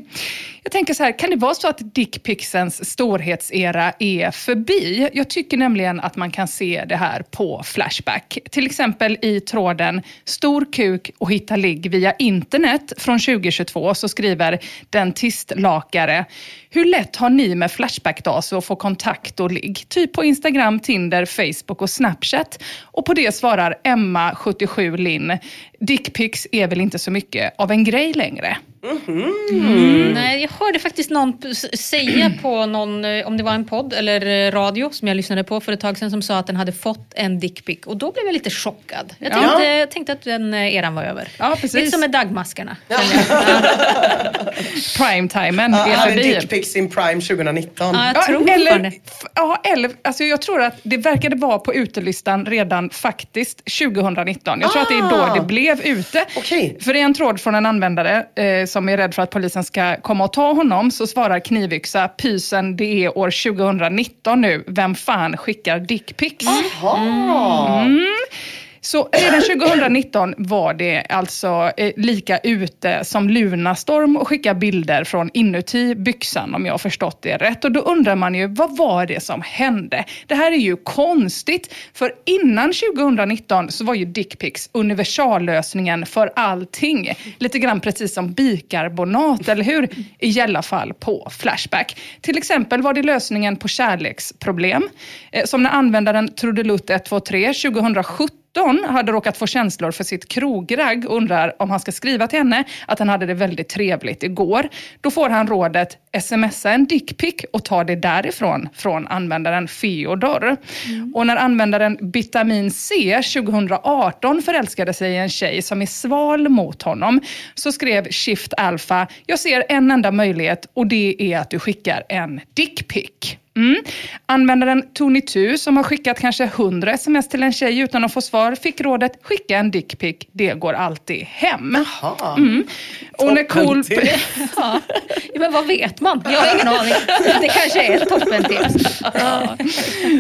Jag tänker så här, kan det vara så att dickpicsens storhetsera är förbi? Jag tycker nämligen att man kan se det här på Flashback. Till exempel i tråden “Stor kuk och hitta ligg via internet” från 2022 så skriver dentistlakare “Hur lätt har ni med Flashback-dator att få kontakt och ligg? Typ på Instagram, Tinder, Facebook och Snapchat?” Och på det svarar Emma, 77 Linn “Dickpics är väl inte så mycket av en grej längre?” Nej, jag hörde faktiskt någon säga på någon, eh, om det var en podd eller eh, radio som jag lyssnade på för ett tag sedan som sa att den hade fått en dickpic och då blev jag lite chockad. Jag Ja. tänkte, jag tänkte att den eh, eran var över. Ja, precis. Lite som med dagmaskarna. Primetimen Ja, är hade förbi. dickpics in prime 2019. Ja, jag tror eller, fortfarande. f- ja, eller alltså jag tror att det verkade vara på utelistan redan faktiskt 2019. Jag tror att det är då Ah. det blev ute. Okej. För det är en tråd från en användare eh, som är rädd för att polisen ska komma och ta honom. Så svarar Knivyxa, pysen det är år 2019 nu. Vem fan skickar dickpics? Jaha. Så eh, redan 2019 var det alltså eh, lika ute som Lunarstorm och skicka bilder från inuti byxan om jag har förstått det rätt. Och då undrar man ju, vad var det som hände? Det här är ju konstigt, för innan 2019 så var ju dickpics universallösningen för allting. Lite grann precis som bikarbonat, eller hur? I alla fall på Flashback. Till exempel var det lösningen på kärleksproblem, eh, som när användaren trudelutt 123 2017 2017 hade råkat få känslor för sitt krogragg och undrar om han ska skriva till henne att han hade det väldigt trevligt igår. Då får han rådet smsa en dickpic och ta det därifrån från användaren Feodor. Och när användaren Vitamin C 2018 förälskade sig i en tjej som är sval mot honom så skrev Shift Alpha, jag ser en enda möjlighet och det är att du skickar en dickpic. Mm. Användaren Tony2 som har skickat kanske 100 sms till en tjej utan att få svar fick rådet skicka en dickpic, det går alltid hem. Jaha. Mm. Och när cool... Ja, men vad vet man? Jag har ingen aning. Det kanske är ett toppentips. Ja.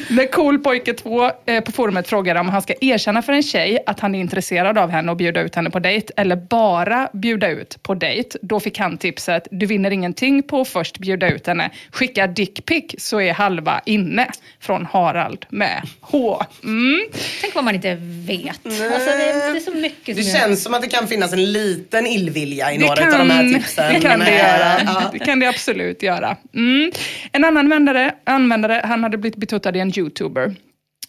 När cool pojke 2 eh, på forumet frågade om han ska erkänna för en tjej att han är intresserad av henne och bjuda ut henne på dejt eller bara bjuda ut på dejt. Då fick han tipset, du vinner ingenting på att först bjuda ut henne. Skicka dickpic så är halva inne. Från Harald med H. Mm. Tänk vad man inte vet. Alltså, det, det är så mycket Det som jag- känns som att det kan finnas en liten illvilja i Det några kan, av de här tipsen. det kan det göra. ja. Det kan det absolut göra. Mm. En annan användare, användare, han hade blivit betuttad i en youtuber.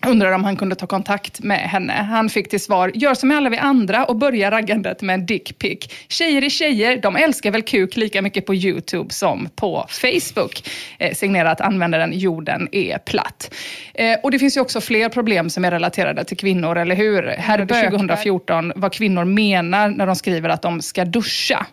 Undrar om han kunde ta kontakt med henne. Han fick till svar, gör som alla vi andra och börja raggandet med en dickpic. Tjejer är tjejer, de älskar väl kuk lika mycket på YouTube som på Facebook. Eh, signerat användaren Jorden är platt. Eh, och det finns ju också fler problem som är relaterade till kvinnor, eller hur? Här är det 2014 vad kvinnor menar när de skriver att de ska duscha.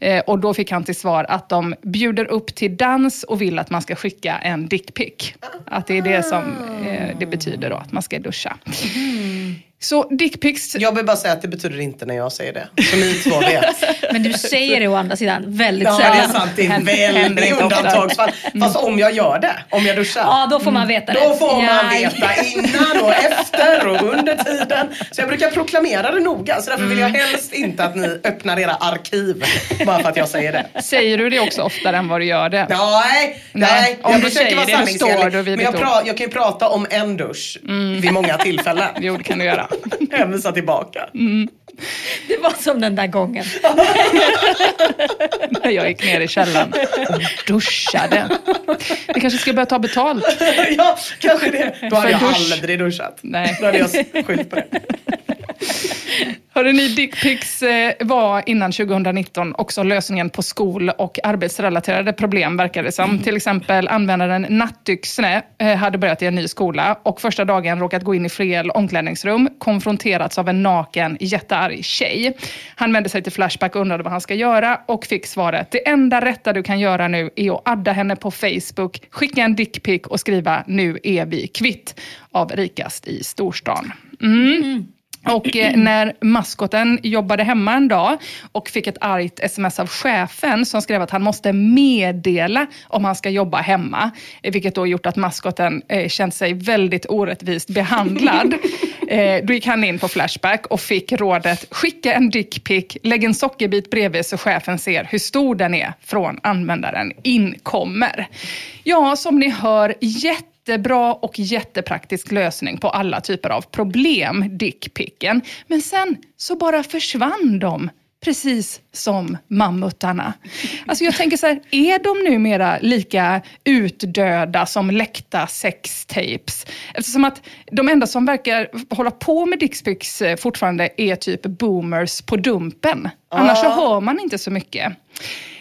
Eh, och då fick han till svar att de bjuder upp till dans och vill att man ska skicka en dickpic. Att det är det som eh, det betyder då, att man ska duscha. Mm. Så dickpics, Jag vill bara säga att det betyder inte när jag säger det. Så ni två vet. Men du säger det å andra sidan väldigt Ja, det är sällan. sant. Det är väldigt undantagsfall. Fast om jag gör det, om jag duschar. Ja, då får man veta det. Då får man Ja. veta innan och efter och under tiden. Så jag brukar proklamera det noga. Så därför vill jag helst inte att ni öppnar era arkiv. Bara för att jag säger det. säger du det också oftare än vad du gör det? Nej, Nej, nej. om jag du försöker säger vara det, då står sanningsenlig. du vid Men jag, pra- jag kan ju prata om en dusch vid många tillfällen. Jo, det kan du göra. Hänvisa tillbaka. Det var som den där gången. När jag gick ner i källaren och duschade. Vi kanske ska börja ta betalt. ja, kanske det. Då hade För jag dusch. aldrig duschat. Nej. Då hade jag skyllt på det. Hörde ni, dickpics eh, var innan 2019 också lösningen på skol och arbetsrelaterade problem, verkar det som. Till exempel användaren Nattyxne eh, hade börjat i en ny skola och första dagen råkat gå in i fel omklädningsrum, konfronterats av en naken, jättearg tjej. Han vände sig till Flashback och undrade vad han ska göra och fick svaret, det enda rätta du kan göra nu är att adda henne på Facebook, skicka en dickpic och skriva nu är vi kvitt av rikast i storstan. Mm. Och eh, när maskoten jobbade hemma en dag och fick ett argt sms av chefen som skrev att han måste meddela om han ska jobba hemma. eh, Vilket då gjort att maskoten eh, känt sig väldigt orättvist behandlad. Eh, då gick han in på Flashback och fick rådet skicka en dickpic, lägg en sockerbit bredvid så chefen ser hur stor den är från användaren inkommer. Ja, som ni hör, jätte jättebra och jättepraktisk lösning på alla typer av problem, dickpicken. Men sen så bara försvann de. Precis som mammutarna. Alltså jag tänker så här, är de numera lika utdöda som läckta sextapes? Eftersom att de enda som verkar hålla på med dickpics eh, fortfarande är typ boomers på Dumpen. Annars så hör man inte så mycket.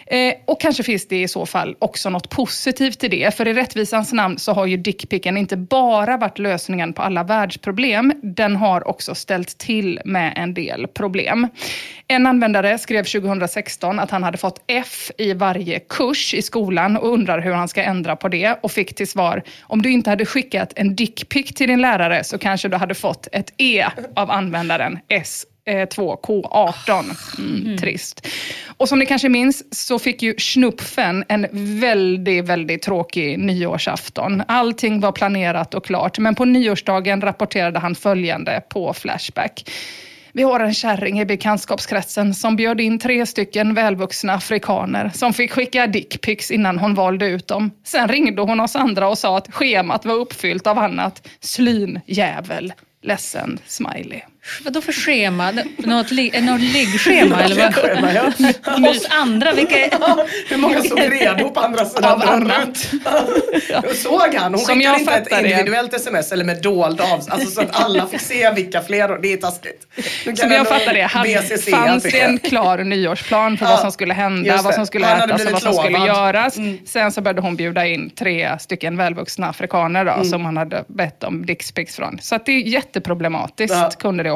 Eh, och kanske finns det i så fall också något positivt i det. För i rättvisans namn så har ju dickpicken inte bara varit lösningen på alla världsproblem. Den har också ställt till med en del problem. En användare skrev 2016 att han hade fått F i varje kurs i skolan och undrar hur han ska ändra på det och fick till svar, om du inte hade skickat en dickpic till din lärare så kanske du hade fått ett E av användaren S 2K18. Mm, Trist. Och som ni kanske minns så fick ju Schnupfen en väldigt, väldigt tråkig nyårsafton. Allting var planerat och klart, men på nyårsdagen rapporterade han följande på Flashback. Vi har en kärring i bekantskapskretsen som bjöd in tre stycken välvuxna afrikaner som fick skicka dickpics innan hon valde ut dem. Sen ringde hon oss andra och sa att schemat var uppfyllt av annat. Slyn, jävel, ledsen, smiley. Vadå för schema? Något, li- något liggschema eller vad? Schema, ja. Hos andra? Vilka Hur många stod redo på andra sidan dörren? Jag såg han. Hon Som skickade inte ett fattar det. individuellt sms eller med dold av, alltså så att alla fick se vilka fler. Det är taskigt. Som jag fattar det, hade, BCC fanns det en klar nyårsplan för Ja, vad som skulle hända, vad som skulle Han ätas och vad som skulle göras. Sen så började hon bjuda in tre stycken välvuxna afrikaner då, som han hade bett om dickpics från. Så att det är jätteproblematiskt, Ja. kunde det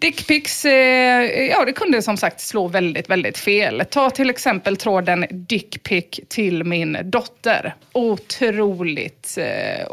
Dickpics, eh, ja det kunde som sagt slå väldigt, väldigt fel. Ta till exempel tråden dickpic till min dotter. Otroligt eh,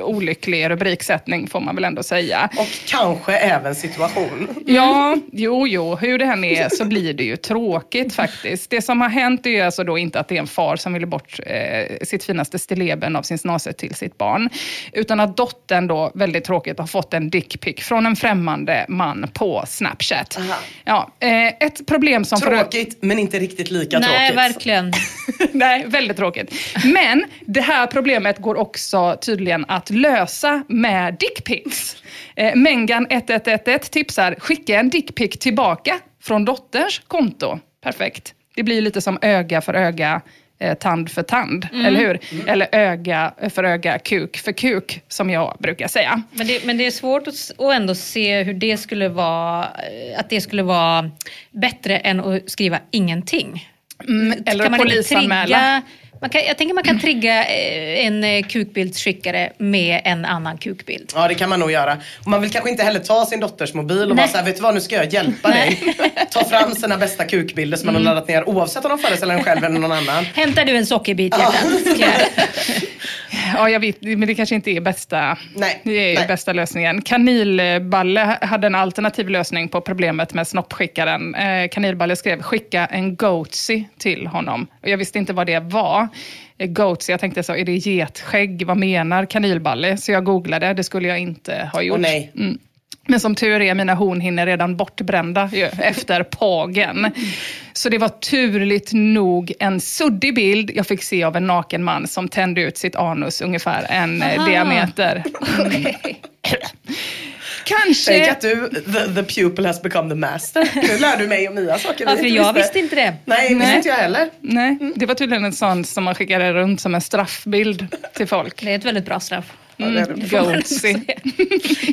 olycklig rubriksättning får man väl ändå säga. Och kanske även situation. Ja, jo, jo, hur det än är så blir det ju tråkigt faktiskt. Det som har hänt är ju alltså då inte att det är en far som ville bort eh, sitt finaste stilleben av sin snase till sitt barn. Utan att dottern då, väldigt tråkigt, har fått en dickpic från en främmande man på Snapchat. Ja, eh, ett problem som... för- Tråkigt, men inte riktigt lika Nej, tråkigt. verkligen. Nej, väldigt tråkigt. Men det här problemet går också tydligen att lösa med dickpics. Eh, Mengan 1111 tipsar, skicka en dickpic tillbaka från dotterns konto. Perfekt. Det blir lite som öga för öga, eh, tand för tand, Mm. eller hur? Eller öga för öga, kuk för kuk, som jag brukar säga. Men det, men det är svårt att, ändå se hur det skulle vara, eh, att det skulle vara bättre än att skriva ingenting. Mm, eller Kan man polisanmäla. trigga- Man kan, jag tänker man kan trigga eh, en eh, kukbildsskickare med en annan kukbild. Ja det kan man nog göra. Och man vill kanske inte heller ta sin dotters mobil och Nej. bara såhär, vet du vad nu ska jag hjälpa dig. Ta fram sina bästa kukbilder som man Mm. har laddat ner oavsett om de föreställer en själv eller någon annan. Hämtar du en sockerbit hjärtat? Jag- Ja, jag vet, men det kanske inte är bästa, Nej, det är nej. bästa lösningen. Kanilballe hade en alternativ lösning på problemet med snoppskickaren. Eh, Kanilballe skrev skicka en goatsy till honom. Och jag visste inte vad det var. Eh, Goatsy, jag tänkte så, är det getskägg? Vad menar kanilballe? Så jag googlade, det skulle jag inte ha gjort. Åh nej. Mm. Men som tur är mina hornhinnor redan bortbrända ju, efter pagen. Så det var turligt nog en suddig bild jag fick se av en naken man som tände ut sitt anus ungefär en eh, Aha. diameter. Mm. Kanske... Tänk att du, the, the pupil has become the master. Nu lär du mig och Mia saker för jag visste inte det. Nej, visste Nej. inte jag heller. Nej, det var tydligen en sån som man skickade runt som en straffbild till folk. Det är ett väldigt bra straff. Det. Goatsy.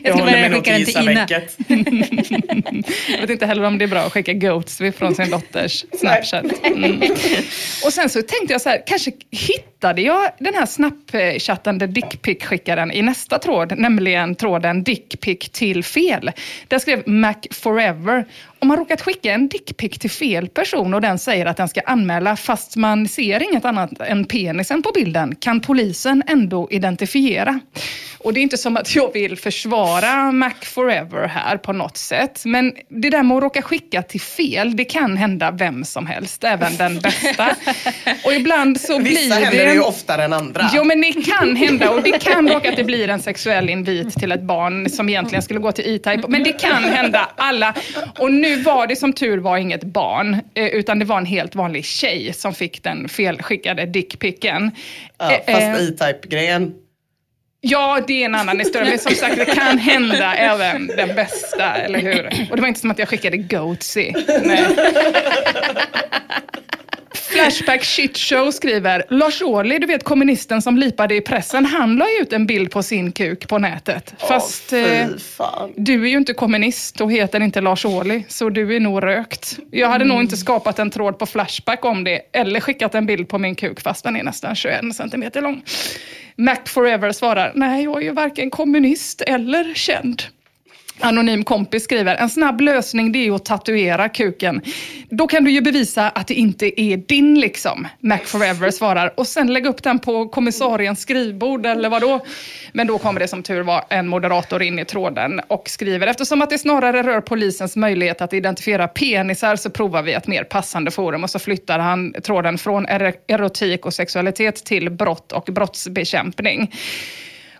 Jag ska börja skicka den till Ina. Jag vet inte heller om det är bra att skicka Goatsy från sin dotters Snapchat. Mm. Och sen så tänkte jag så här, kanske hittade jag den här snappchattande dickpic-skickaren i nästa tråd, nämligen tråden dickpic till fel. Där skrev Mac Forever, om man råkat skicka en dickpic till fel person och den säger att den ska anmäla fast man ser inget annat än penisen på bilden, kan polisen ändå identifiera. Och det är inte som att jag vill försvara Mac Forever här på något sätt. Men det där med att råka skicka till fel, det kan hända vem som helst, även den bästa. Och ibland så blir det... det ju oftare än andra. Jo men det kan hända och det kan råka att det blir en sexuell invit till ett barn som egentligen skulle gå till E-Type. Men det kan hända alla. Och nu var det som tur var inget barn, eh, utan det var en helt vanlig tjej som fick den felskickade dickpicken. Ja, Eh, fast eh, E-Type-grejen. Ja, det är en annan historia. Men som sagt, det kan hända även den bästa, eller hur? Och det var inte som att jag skickade Goatsy. Nej. Flashback Shit Show skriver, Lars Ohly, du vet kommunisten som lipade i pressen, han la ju ut en bild på sin kuk på nätet. Fast Åh, eh, du är ju inte kommunist och heter inte Lars Ohly, så du är nog rökt. Jag hade nog inte skapat en tråd på Flashback om det, eller skickat en bild på min kuk fast den är nästan 21 centimeter lång. Mac Forever svarar, nej jag är ju varken kommunist eller känd. Anonym kompis skriver, en snabb lösning det är ju att tatuera kuken. Då kan du ju bevisa att det inte är din liksom. Mac Forever svarar, och sen lägga upp den på kommissariens skrivbord eller vadå? Men då kommer det som tur var en moderator in i tråden och skriver, eftersom att det snarare rör polisens möjlighet att identifiera penisar så provar vi ett mer passande forum. Och så flyttar han tråden från erotik och sexualitet till brott och brottsbekämpning.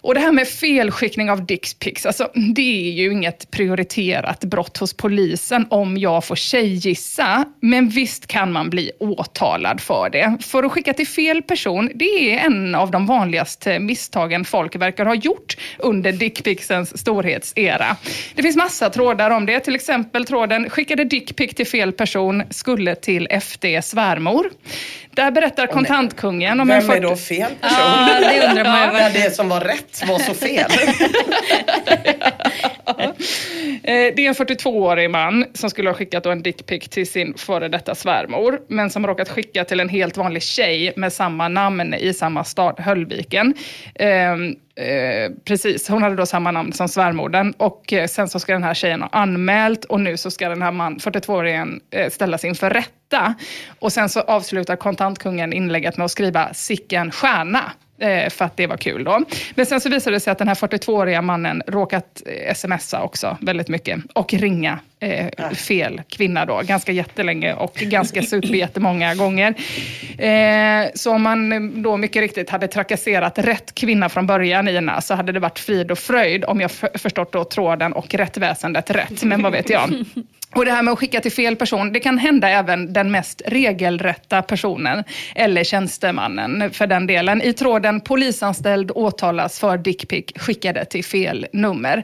Och det här med felskickning av dickpics, alltså, det är ju inget prioriterat brott hos polisen om jag får tjejgissa. Men visst kan man bli åtalad för det. För att skicka till fel person, det är en av de vanligaste misstagen folk verkar ha gjort under dickpicsens storhetsera. Det finns massa trådar om det, till exempel tråden skickade dickpic till fel person, skulle till FD svärmor. Där berättar kontantkungen om en Vem är 40 då fel person? Ja, det undrar man ju det som var rätt var så fel. Eh, Det är en 42-årig man som skulle ha skickat en dickpic till sin före detta svärmor, men som råkat skicka till en helt vanlig tjej med samma namn i samma stad, Höllviken. Eh, precis, hon hade då samma namn som svärmodern och eh, sen så ska den här tjejen ha anmält och nu så ska den här man, 42-åringen eh, ställas inför rätta. Och sen så avslutar kontantkungen inlägget med att skriva sicken stjärna för att det var kul då. Men sen så visade det sig att den här 42-åriga mannen råkat eh, smsa också väldigt mycket och ringa eh, fel kvinna då, ganska jättelänge och ganska superjättemånga gånger. Eh, så om man då mycket riktigt hade trakasserat rätt kvinna från början Ina, så hade det varit frid och fröjd om jag förstått då tråden och rättväsendet rätt, men vad vet jag. Och det här med att skicka till fel person, det kan hända även den mest regelrätta personen, eller tjänstemannen för den delen. I tråden polisanställd åtalas för dickpic skickade till fel nummer.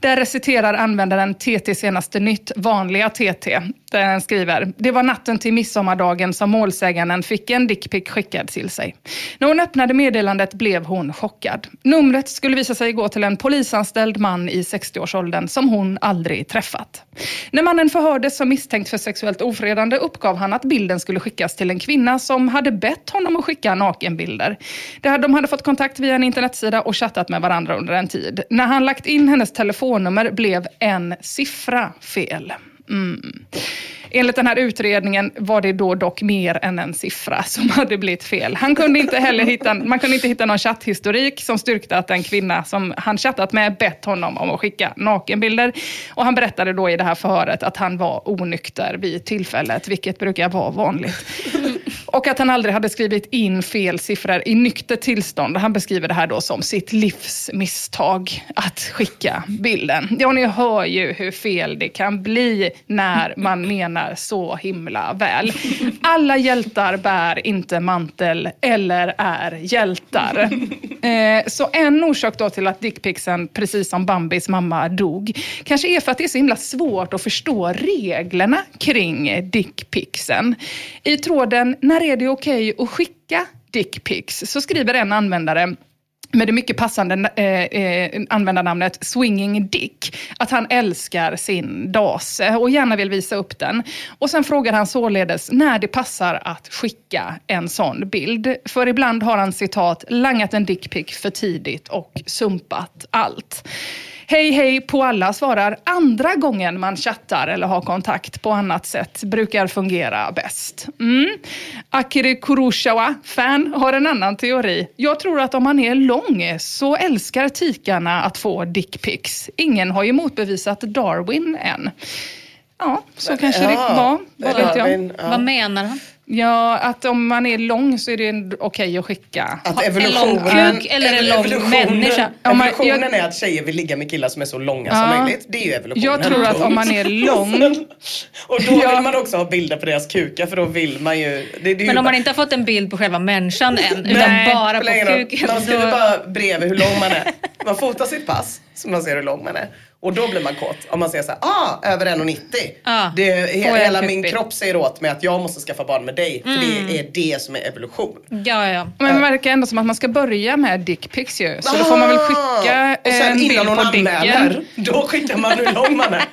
Där reciterar användaren TT senaste nytt, vanliga TT. Posten skriver, det var natten till midsommardagen som målsäganden fick en dickpic skickad till sig. När hon öppnade meddelandet blev hon chockad. Numret skulle visa sig gå till en polisanställd man i 60-årsåldern som hon aldrig träffat. När mannen förhördes som misstänkt för sexuellt ofredande uppgav han att bilden skulle skickas till en kvinna som hade bett honom att skicka nakenbilder. De hade fått kontakt via en internetsida och chattat med varandra under en tid. När han lagt in hennes telefonnummer blev en siffra fel. Mm. Enligt den här utredningen var det då dock mer än en siffra som hade blivit fel. Han kunde inte heller hitta, man kunde inte hitta någon chatthistorik som styrkte att en kvinna som han chattat med bett honom om att skicka nakenbilder. Och han berättade då i det här förhöret att han var onykter vid tillfället, vilket brukar vara vanligt. Och att han aldrig hade skrivit in fel siffror i nyktert tillstånd. Han beskriver det här då som sitt livs misstag att skicka bilden. Ja, ni hör ju hur fel det kan bli när man menar så himla väl. Alla hjältar bär inte mantel eller är hjältar. Eh, så en orsak då till att Dickpixen, precis som Bambis mamma, dog, kanske är för att det är så himla svårt att förstå reglerna kring Dickpixen. I tråden “När är det okej att skicka dickpics?” så skriver en användare med det mycket passande eh, eh, användarnamnet Swinging Dick, att han älskar sin dase och gärna vill visa upp den. Och sen frågar han således när det passar att skicka en sån bild. För ibland har han citat langat en dickpic för tidigt och sumpat allt. Hej hej på alla svarar andra gången man chattar eller har kontakt på annat sätt brukar fungera bäst. Mm. Akiri Kurosawa, fan, har en annan teori. Jag tror att om man är lång så älskar tikarna att få dickpics. Ingen har ju motbevisat Darwin än. Ja, så kanske det Ja, var. Vad vet jag? Ja. Vad menar han? Ja, att om man är lång så är det okej att skicka. Att En lång evolutionen, kuk eller en lång evolutionen- människa? Evolutionen jag- är att tjejer vill ligga med killar som är så långa Ja. som möjligt. Det är ju evolutionen. Jag tror att om man är lång... Och då Ja. vill man också ha bilder på deras kukar för då vill man ju... Det, det är ju Men om bara- man inte har fått en bild på själva människan än, utan Nej, bara på kuken. Man skriver då- bara bredvid hur lång man är. Man fotar sitt pass så man ser hur lång man är. Och då blir man kåt. Om man säger så här, ah, över 1,90. Ah, det, he, hela min kropp säger åt mig att jag måste skaffa barn med dig. För Mm. det är det som är evolution. Ja, ja. Men det verkar ändå som att man ska börja med dickpics ju. Så då får man väl skicka Och sen en bild innan hon på anmäler, dicken. då skickar man hur lång man är.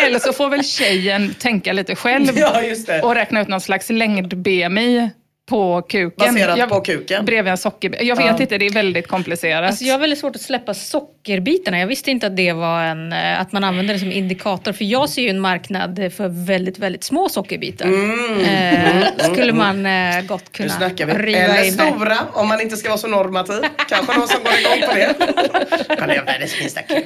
Eller så får väl tjejen tänka lite själv Ja, just det. och räkna ut någon slags längd-BMI på kuken. Baserat på kuken. Bredvid en sockerbit. Jag vet Ja. inte, det är väldigt komplicerat. Alltså jag har väldigt svårt att släppa sockerbitarna. Jag visste inte att det var en, eh, att man använder det som indikator. För jag ser ju en marknad för väldigt, väldigt små sockerbitar. Eh, skulle man eh, gott kunna riva Eller med. stora, om man inte ska vara så normativ. Kanske någon som går igång på det. Han är världens minsta kuk.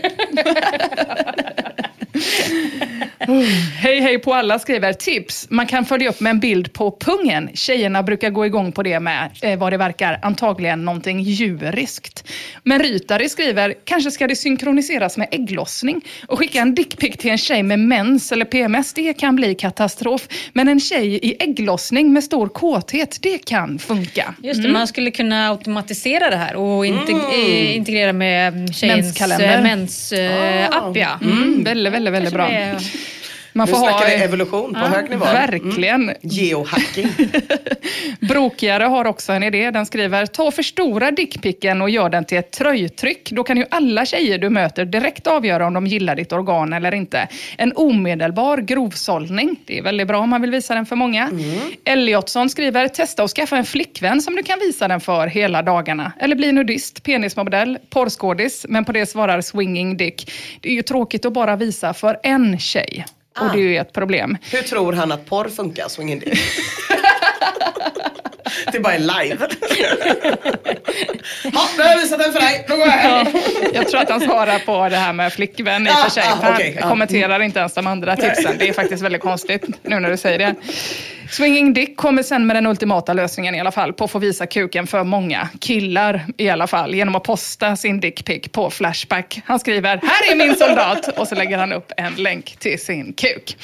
Hej hej på alla skriver tips. Man kan följa upp med en bild på pungen. Tjejerna brukar gå igång på det med eh, vad det verkar antagligen någonting djuriskt. Men Rytari skriver kanske ska det synkroniseras med ägglossning och skicka en dickpic till en tjej med mens eller PMS. Det kan bli katastrof. Men en tjej i ägglossning med stor kåthet, det kan funka. Just det, man skulle kunna automatisera det här och integ- eh, integrera med tjejens Menskalender. eh, mens-app. ja. Mm, väldigt, väldigt, väldigt bra. Man nu får snackar ha- vi evolution på Ja, hög nivå. verkligen. Mm. Geohacking. Brokigare har också en idé. Den skriver, ta och förstora dickpicken och gör den till ett tröjtryck. Då kan ju alla tjejer du möter direkt avgöra om de gillar ditt organ eller inte. En omedelbar grovsållning. Det är väldigt bra om man vill visa den för många. Elliotsson skriver, testa att skaffa en flickvän som du kan visa den för hela dagarna. Eller bli nudist, penismodell, porrskådis. Men på det svarar swinging dick. Det är ju tråkigt att bara visa för en tjej. Och det är ju ett problem. Hur tror han att porr funkar? Swing in dick? Det bara är live. ja, nu har jag visat den för dig. Då går jag hem. Jag tror att han svarar på det här med flickvän i och Ah, för sig. ah, för han ja. kommenterar inte ens de andra tipsen. Det är faktiskt väldigt konstigt nu när du säger det. Swinging Dick kommer sen med den ultimata lösningen i alla fall på att få visa kuken för många killar i alla fall genom att posta sin dickpic på Flashback. Han skriver “Här är min soldat” och så lägger han upp en länk till sin kuk.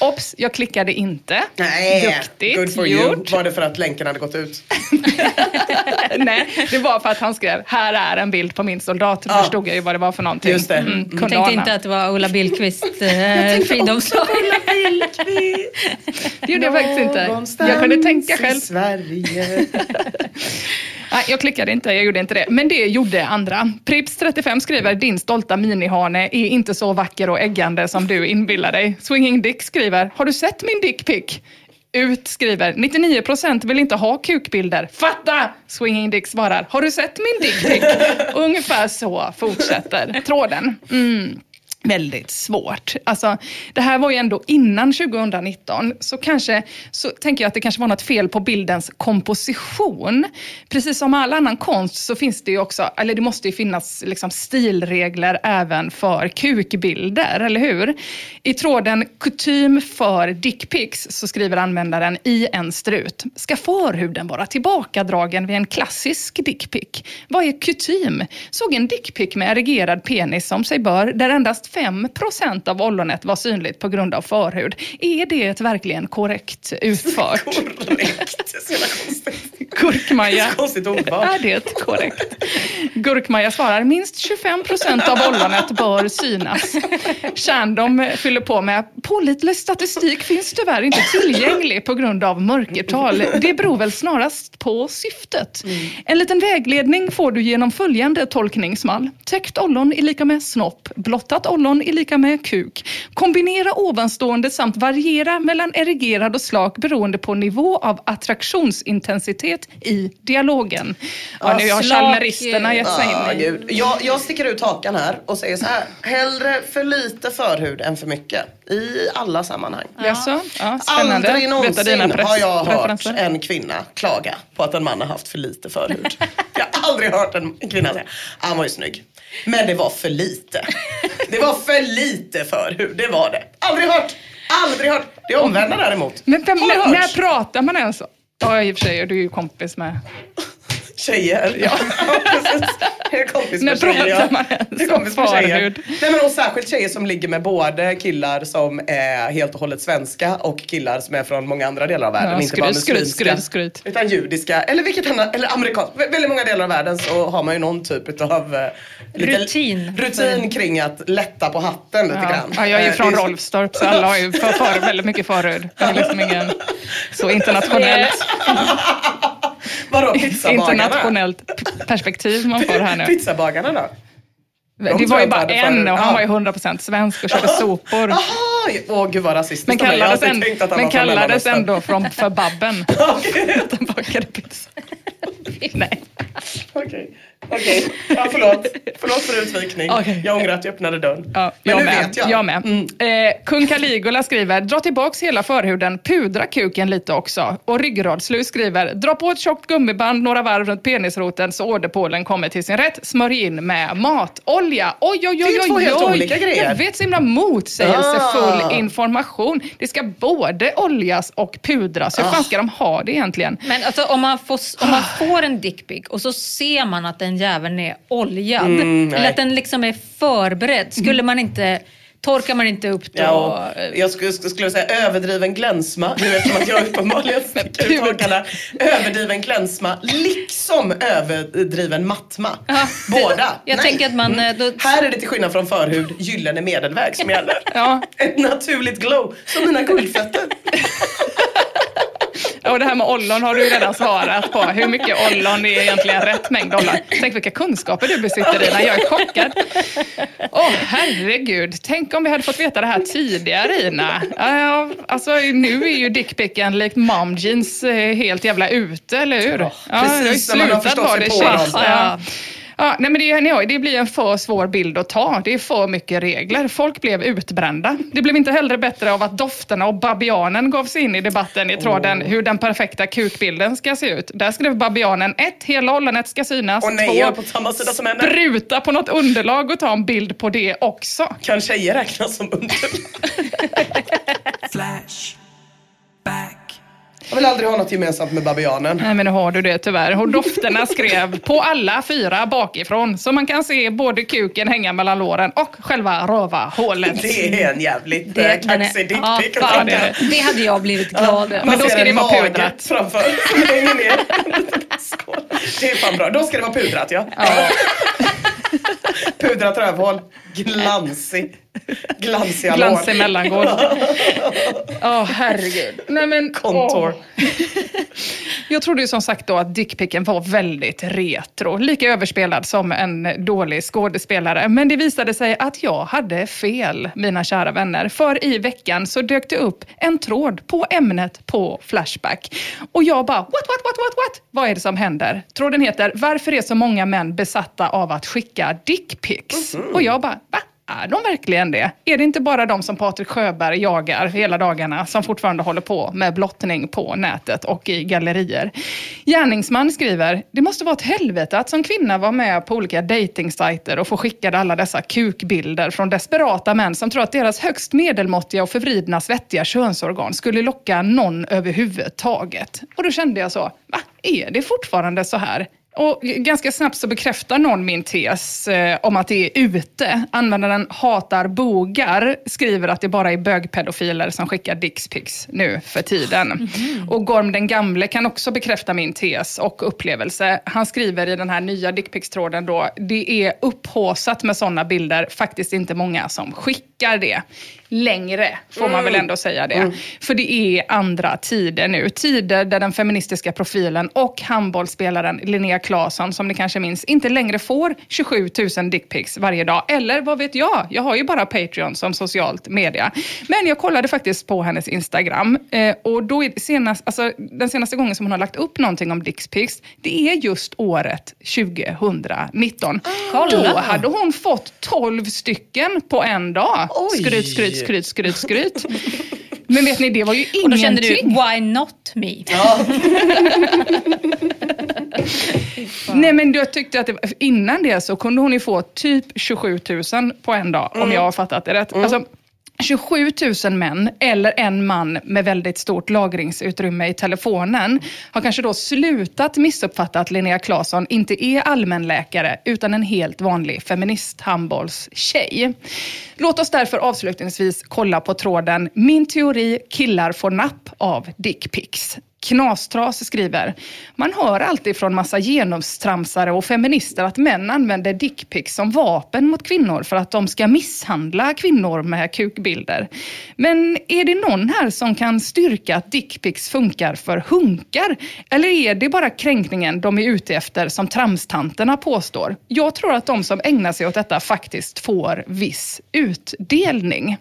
Ops, jag klickade inte. Nej, Duktigt good for you. gjort. Var det för att länken hade gått ut? Nej, det var för att han skrev “Här är en bild på min soldat”. Då förstod jag ju vad det var för någonting. Just det. Mm, Jag Jag tänkte inte att det var Ulla Billqvist eh, fridomslag. Det gjorde jag faktiskt inte. Jag kunde tänka själv. i Sverige. Nej, jag klickade inte, jag gjorde inte det. Men det gjorde andra. Prips35 skriver, din stolta minihane är inte så vacker och äggande som du inbillar dig. Swinging Dick skriver, har du sett min dickpic? Ut skriver, 99% vill inte ha kukbilder. Fatta! Swinging Dick svarar, har du sett min dickpic? Ungefär så fortsätter tråden. Mm. Väldigt svårt. Alltså, det här var ju ändå innan 2019, så kanske så tänker jag att det kanske var något fel på bildens komposition. Precis som all annan konst så finns det ju också, eller det måste ju finnas liksom stilregler även för kukbilder, eller hur? I tråden kutym för dickpics så skriver användaren i en strut. Ska förhuden vara tillbakadragen vid en klassisk dickpic? Vad är kutym? Såg en dickpic med erigerad penis som sig bör, där endast 5% av ollonet var synligt på grund av förhud. Är det verkligen korrekt utfört? Korrekt. Så jävla konstigt. Gurkmaja. Konstigt ordval. Är det korrekt? Gurkmaja svarar minst 25 procent av ollonet bör synas. Tjärndom fyller på med pålitlig statistik finns tyvärr inte tillgänglig på grund av mörkertal. Det beror väl snarast på syftet. En liten vägledning får du genom följande tolkningsmall. Täckt ollon är lika med snopp. Blottat ollon är lika med kuk. Kombinera ovanstående samt variera mellan erigerad och slak beroende på nivå av attraktionsintensitet i dialogen. Ja, nu har chalmeristerna gett sig Ah, in i. gud. Jag, jag sticker ut hakan här och säger så här. Hellre för lite förhud än för mycket. I alla sammanhang. Jaså? Ja, spännande. Aldrig någonsin har jag hört en kvinna klaga på att en man har haft för lite förhud. jag har aldrig hört en kvinna säga, "Ah, han var ju snygg. Men det var för lite. Det var för lite förhud, det var det. Aldrig hört! Aldrig hört! Det omvända däremot. Men vem, när, när pratar man ens? Ja, i och för sig är du ju kompis med... Tjejer. Ja, precis. Jag är kompis med tjejer. ja. man Jag är om kompis med tjejer. förhud? Nej, men och särskilt tjejer som ligger med både killar som är helt och hållet svenska och killar som är från många andra delar av världen. Ja, inte bara skryt, skryt, muslimska. skryt, skryt. Utan judiska, eller vilket annat, eller amerikansk. Vä- Väldigt många delar av världen så har man ju någon typ av eh, Rutin. rutin kring att lätta på hatten lite Ja. grann. Ja, jag är ju Eh, från det Rolfstorp så alla har ju för, för, väldigt mycket förhud. Det är liksom ingen så internationellt, Vadå pizzabagarna? internationellt perspektiv man får här nu. Pizzabagarna då? Det tror var ju bara en och han Ja. var ju 100% svensk och körde sopor. Jaha! Åh gud vad rasistiskt Men kallades, han men kallades ändå från, för Babben. Okej. Att han bakade pizza. Nej. Okej, okej. Ja, förlåt. Förlåt för utvikning. Okej. Jag ångrar att jag öppnade dörren. Ja, Men jag nu med. vet jag. med. Mm. Eh, Kung Caligula skriver, dra tillbaks hela förhuden, pudra kuken lite också. Och Ryggradslus skriver, dra på ett tjockt gummiband några varv runt penisroten så åderpålen kommer till sin rätt. Smörj in med matolja. Oj, oj, oj, Det är oj, två helt oj. olika grejer. Jag vet så himla motsägelsefull Ah. information. Det ska både oljas och pudras. Hur Ah. fan ska de ha det egentligen? Men alltså, om, man får, om man får en dickpic och så ser man att den jäveln är oljad, Mm, eller att den liksom är förberedd, skulle man inte torkar man inte upp då? Ja, jag skulle, skulle säga överdriven glänsma, nu eftersom att jag uppenbarligen sticker ut hakarna. Överdriven glänsma, liksom överdriven mattma. Ja, Båda. Jag Nej. tänker att man... eh, Då, Här är det till skillnad från förhud gyllene medelväg som gäller. Ja. Ett naturligt glow, som mina guldfötter. Och det här med ollon har du ju redan svarat på. Hur mycket ollon är egentligen rätt mängd ollon? Tänk vilka kunskaper du besitter Ina, jag är chockad. Åh herregud, tänk om vi hade fått veta det här tidigare Ina. Ja, alltså nu är ju dickpicken likt mom jeans eh, helt jävla ute, eller hur? Ja, precis, det har när man har förstått sig det på dem. Ja. Ja, nej men det, nej, det blir en för svår bild att ta. Det är för mycket regler. Folk blev utbrända. Det blev inte heller bättre av att dofterna och babianen gav sig in i debatten i tråden hur den perfekta kukbilden ska se ut. Där skrev babianen ett, hela ollonet ska synas. Och nej, Två, på samma sida som henne. spruta på något underlag och ta en bild på det också. Kan tjejer räknas som underlag? Flash. Jag vill aldrig ha något gemensamt med babianen. Nej men nu har du det tyvärr. Och dofterna skrev på alla fyra bakifrån. Så man kan se både kuken hänga mellan låren och själva röva-hålet. Det är en jävligt det, är- kaxig ja, dickpic. fan, det det hade jag blivit glad över. Men då ska det vara pudrat. Framför, ner. Det är fan bra. Då ska det vara pudrat ja. Pudrat rövhål. Glansig. Glansiga lår. Glansig mellangård. Åh herregud. Nej, men, Kontor. åh. Jag trodde ju som sagt då att dickpicken var väldigt retro. Lika överspelad som en dålig skådespelare. Men det visade sig att jag hade fel, mina kära vänner. För i veckan så dök det upp en tråd på ämnet på Flashback. Och jag bara, what, what, what, what, what? Vad är det som händer? Tråden heter, varför är så många män besatta av att skicka dickpics? Och jag bara, va? Är de verkligen det? Är det inte bara de som Patrik Sjöberg jagar hela dagarna som fortfarande håller på med blottning på nätet och i gallerier? Gärningsman skriver, det måste vara ett helvete att som kvinna vara med på olika dejtingsajter och få skickade alla dessa kukbilder från desperata män som tror att deras högst medelmåttiga och förvridna svettiga könsorgan skulle locka någon överhuvudtaget. Och då kände jag så, va? Är det fortfarande så här? Och ganska snabbt så bekräftar någon min tes eh, om att det är ute. Användaren hatar bogar skriver att det bara är bögpedofiler som skickar dickpics nu för tiden. Och Gorm den gamle kan också bekräfta min tes och upplevelse. Han skriver i den här nya dickpics-tråden då, det är upphåsat med sådana bilder, faktiskt inte många som skickar det. Längre får man väl ändå säga det. För det är andra tider nu. Tider där den feministiska profilen och handbollsspelaren Linnea Claesson, som ni kanske minns, inte längre får 27 000 dickpics varje dag. Eller vad vet jag? Jag har ju bara Patreon som socialt media. Men jag kollade faktiskt på hennes Instagram eh, och då senast, alltså, den senaste gången som hon har lagt upp någonting om dickpics, det är just året 2019. Då hade hon fått 12 stycken på en dag. Oj. Skryt, skryt, skryt, skryt, skryt. Men vet ni, det var ju Och då kände ingenting. du, why not me? Nej men jag tyckte att det, innan det så kunde hon ju få typ 27 000 på en dag, om jag har fattat det rätt. Alltså, 27 000 män, eller en man med väldigt stort lagringsutrymme i telefonen, har kanske då slutat missuppfatta att Linnea Claesson inte är allmänläkare, utan en helt vanlig feminist handbollstjej. Låt oss därför avslutningsvis kolla på tråden Min teori, killar får napp av dickpics. Knastras skriver, man hör alltid från massa genustramsare och feminister att män använder dickpics som vapen mot kvinnor för att de ska misshandla kvinnor med kukbilder. Men är det någon här som kan styrka att dickpics funkar för hunkar? Eller är det bara kränkningen de är ute efter som tramstanterna påstår? Jag tror att de som ägnar sig åt detta faktiskt får viss utdelning.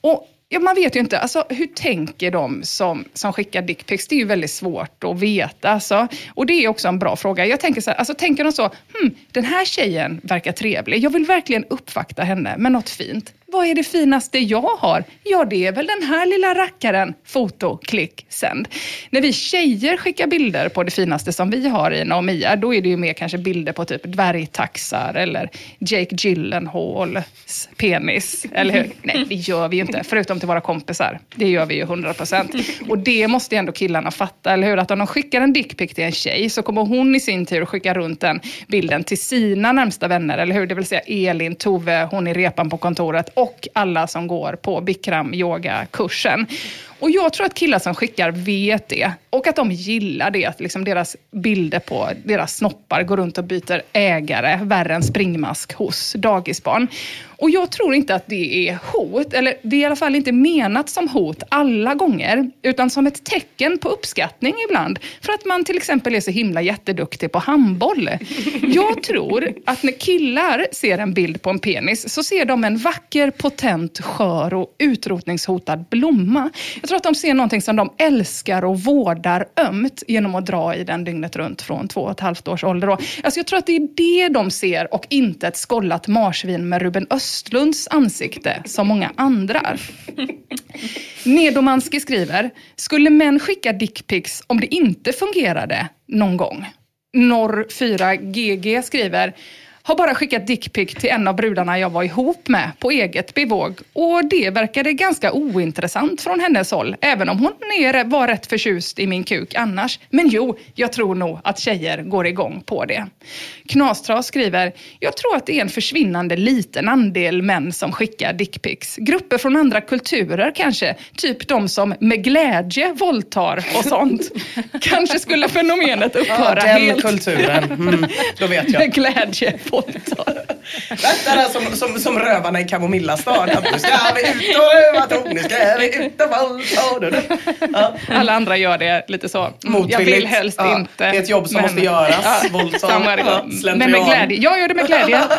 Och Ja, man vet ju inte. Alltså, hur tänker de som, som skickar dickpics? Det är ju väldigt svårt att veta. Alltså. Och det är också en bra fråga. Jag tänker så här, alltså, tänker de så, hm, den här tjejen verkar trevlig. Jag vill verkligen uppvakta henne med något fint. Vad är det finaste jag har? Ja, det är väl den här lilla rackaren. Foto, klick, sänd. När vi tjejer skickar bilder på det finaste som vi har, i och då är det ju mer kanske bilder på typ dvärgtaxar eller Jake Gyllenhaals penis. Eller hur? Nej, det gör vi ju inte. Förutom till våra kompisar. Det gör vi ju 100 procent. Och det måste ju ändå killarna fatta, eller hur? Att om de skickar en dickpic till en tjej så kommer hon i sin tur skicka runt den bilden till sina närmsta vänner, eller hur? Det vill säga Elin, Tove, hon i repan på kontoret och alla som går på Bikram yoga-kursen. Och jag tror att killar som skickar vet det och att de gillar det, att liksom deras bilder på deras snoppar går runt och byter ägare värre än springmask hos dagisbarn. Och jag tror inte att det är hot, eller det är i alla fall inte menat som hot alla gånger, utan som ett tecken på uppskattning ibland. För att man till exempel är så himla jätteduktig på handboll. Jag tror att när killar ser en bild på en penis så ser de en vacker, potent, skör och utrotningshotad blomma. Jag tror att de ser någonting som de älskar och vårdar ömt genom att dra i den dygnet runt från två och ett halvt års ålder. Alltså jag tror att det är det de ser och inte ett skollat marsvin med Ruben Östlunds ansikte som många andra. Nedomanski skriver, skulle män skicka dickpics om det inte fungerade någon gång? Norr 4GG skriver, har bara skickat dickpic till en av brudarna jag var ihop med på eget bevåg. Och det verkade ganska ointressant från hennes håll, även om hon är, var rätt förtjust i min kuk annars. Men jo, jag tror nog att tjejer går igång på det. Knastras skriver, jag tror att det är en försvinnande liten andel män som skickar dickpics. Grupper från andra kulturer kanske, typ de som med glädje våldtar och sånt. kanske skulle fenomenet upphöra ja, den helt. kulturen. Mm, då vet jag. med glädje våldtar. Det är som, som, som rövarna i Kamomillastad. Nu ska vi ut och röva tog, nu ska vi ut och våldta. Ja. Alla andra gör det lite så. Mm, Jag Motvilligt. vill helst Ja, inte. det är ett jobb som måste göras. Våldsamt. Ja, slentrian. Men med glädje. Jag gör det med glädje.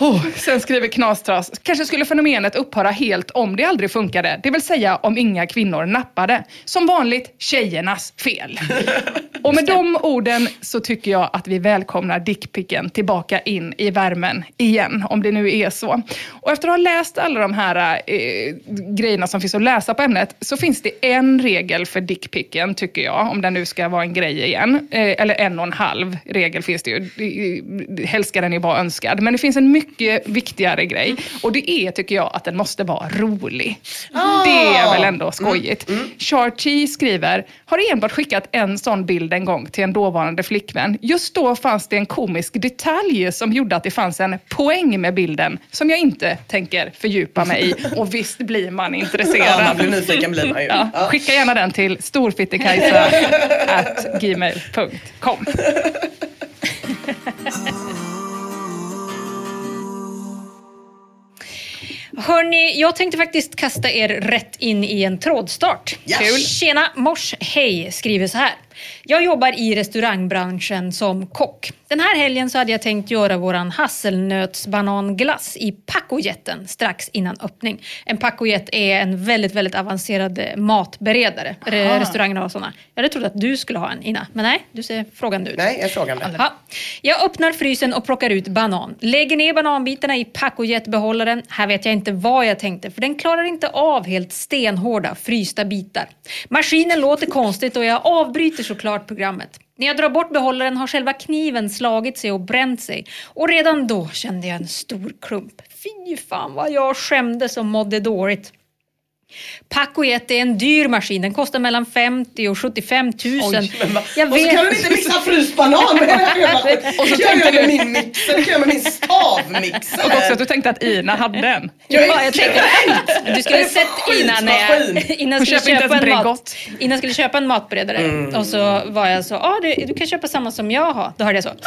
Oh, sen skriver Knastras. Kanske skulle fenomenet upphöra helt om det aldrig funkade. Det vill säga om inga kvinnor nappade. Som vanligt tjejernas fel. Och med de orden så tycker jag att vi välkomnar dickpicken tillbaka in i värmen igen, om det nu är så. Och efter att ha läst alla de här eh, grejerna som finns att läsa på ämnet, så finns det en regel för dickpicken, tycker jag, om den nu ska vara en grej igen. Eh, eller en och en halv regel finns det ju. Det- Helst ska den ju vara önskad. Men det finns en mycket viktigare grej. Och det är, tycker jag, att den måste vara rolig. Ah! Det är väl ändå skojigt. Charty skriver, har enbart skickat en sån bild en gång till en dåvarande flickvän. Just då fanns det en komisk detalj som gjorde att det fanns en poäng med bilden som jag inte tänker fördjupa mig i. Och visst blir man intresserad. Ja, man blir nyfiken blir man ju. Ja, skicka gärna den till storfittekajsa at gmail.com. Hörni, jag tänkte faktiskt kasta er rätt in i en trådstart. Yes. Kul. Tjena, mors, hej, skriver så här. Jag jobbar i restaurangbranschen som kock. Den här helgen så hade jag tänkt göra våran hasselnötsbananglass i pacojetten strax innan öppning. En pacojet är en väldigt, väldigt avancerad eh, matberedare. Re- Restaurangerna har sådana. Jag hade trott att du skulle ha en, Ina. Men nej, du ser frågande ut. Nej, jag frågar mig. Ja. Jag öppnar frysen och plockar ut banan. Lägger ner bananbitarna i pacojetbehållaren. Här vet jag inte vad jag tänkte för den klarar inte av helt stenhårda frysta bitar. Maskinen låter konstigt och jag avbryter såklart programmet. När jag drar bort behållaren har själva kniven slagit sig och bränt sig. Och redan då kände jag en stor klump. Fy fan vad jag skämdes och mådde dåligt. Pacojet är en dyr maskin. Den kostar mellan 50 och 75 000. Oj, men va? jag och så kan du inte mixa fryst banan med det här Och så Det kan jag med min mixer, kan jag med min stavmixer. Och också att du tänkte att Ina hade en. Jag är Ja, jag tänkte, du skulle sett Innan när jag, Hon skulle köpa en mat, innan skulle köpa en matberedare Mm. och så var jag så, ah, du, du kan köpa samma som jag har. Då hörde jag så.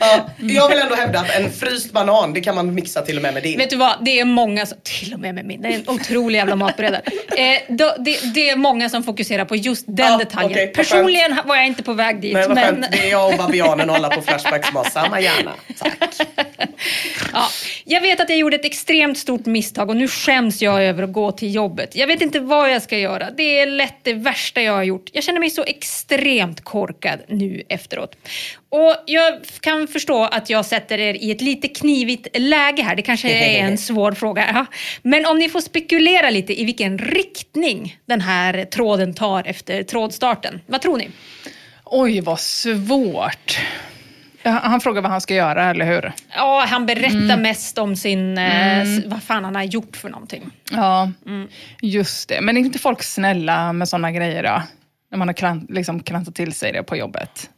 Ja, jag vill ändå hävda att en fryst banan, det kan man mixa till och med med din. Vet du vad, det är många som, till och med med min, det är en otrolig jävla matberedare. Eh, då, det, det är många som fokuserar på just den Ja, detaljen. vad Personligen var jag inte på väg dit. Nej, vad men, skönt. Det är jag och babianen och alla på Flashback som har samma hjärna. Tack. Ja, jag vet att jag gjorde ett extremt stort misstag och nu skäms jag över att gå till jobbet. Jag vet inte vad jag ska göra. Det är lätt det värsta jag har gjort. Jag känner mig så extremt korkad nu efteråt. Och jag kan förstå att jag sätter er i ett lite knivigt läge här. Det kanske är en svår fråga. Ja. Men om ni får spekulera lite i vilken riktning den här tråden tar efter trådstarten. Vad tror ni? Oj, vad svårt. Han frågar vad han ska göra, eller hur? Ja, han berättar mest om sin, eh, s- vad fan han har gjort för någonting. Ja, just det. Men är inte folk snälla med sådana grejer då? När man har krant, liksom klantat till sig det på jobbet.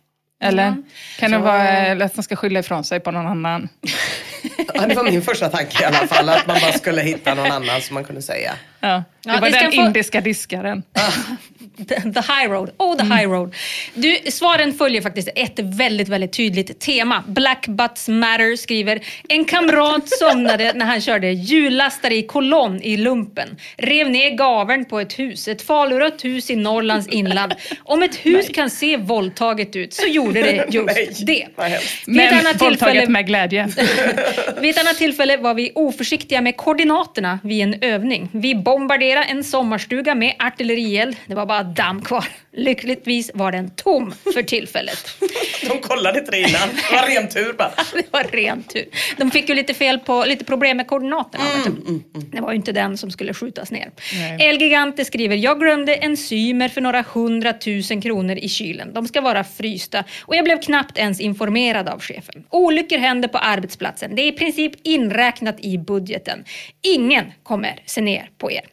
Eller? Kan det Så- vara att man ska skylla ifrån sig på någon annan? Ja, det var min första tanke i alla fall. Att man bara skulle hitta någon annan som man kunde säga. Ja. Det Ja, var den få- indiska diskaren. The, the high road. Oh, the high road. Du, svaren följer faktiskt ett väldigt, väldigt tydligt tema. Black Butts Matter skriver En kamrat somnade när han körde hjullastare i kolonn i lumpen. Rev ner gaveln på ett hus. Ett falurött hus i Norrlands inland. Om ett hus kan se våldtaget ut så gjorde det just Nej, det. Vid Men annat våldtaget tillfälle- med glädje. vid ett annat tillfälle var vi oförsiktiga med koordinaterna vid en övning. Vi bombarderade en sommarstuga med artillerield. Det var bara damm kvar. Lyckligtvis var den tom för tillfället. De kollade inte det innan. Det var ren tur bara. Det var rent tur. De fick ju lite fel på, lite problem med koordinaterna. vet du. Det var ju inte den som skulle skjutas ner. El Gigante skriver, jag glömde enzymer för några hundratusen kronor i kylen. De ska vara frysta och jag blev knappt ens informerad av chefen. Olyckor händer på arbetsplatsen. Det är i princip inräknat i budgeten. Ingen kommer se ner på er.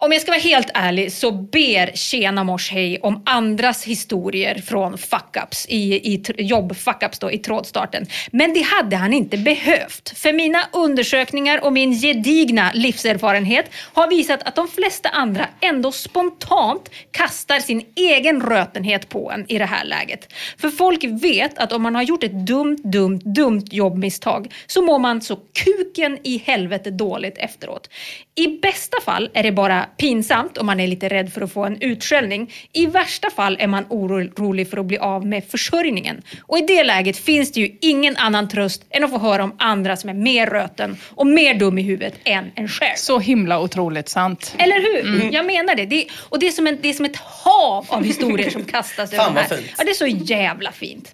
Om jag ska vara helt ärlig så ber Tjena Mors Hej om andras historier från fuck-ups i, i jobb-fuck-ups då i trådstarten. Men det hade han inte behövt. För mina undersökningar och min gedigna livserfarenhet har visat att de flesta andra ändå spontant kastar sin egen rötenhet på en i det här läget. För folk vet att om man har gjort ett dumt, dumt, dumt jobbmisstag så mår man så kuken i helvete dåligt efteråt. I bästa fall är det bara pinsamt om man är lite rädd för att få en utskällning. I värsta fall är man orolig för att bli av med försörjningen. Och i det läget finns det ju ingen annan tröst än att få höra om andra som är mer röten och mer dum i huvudet än en själv. Så himla otroligt sant. Eller hur? Jag menar det. det och det är, som en, det är som ett hav av historier som kastas över Fan, vad här. fint. Ja, det är så jävla fint.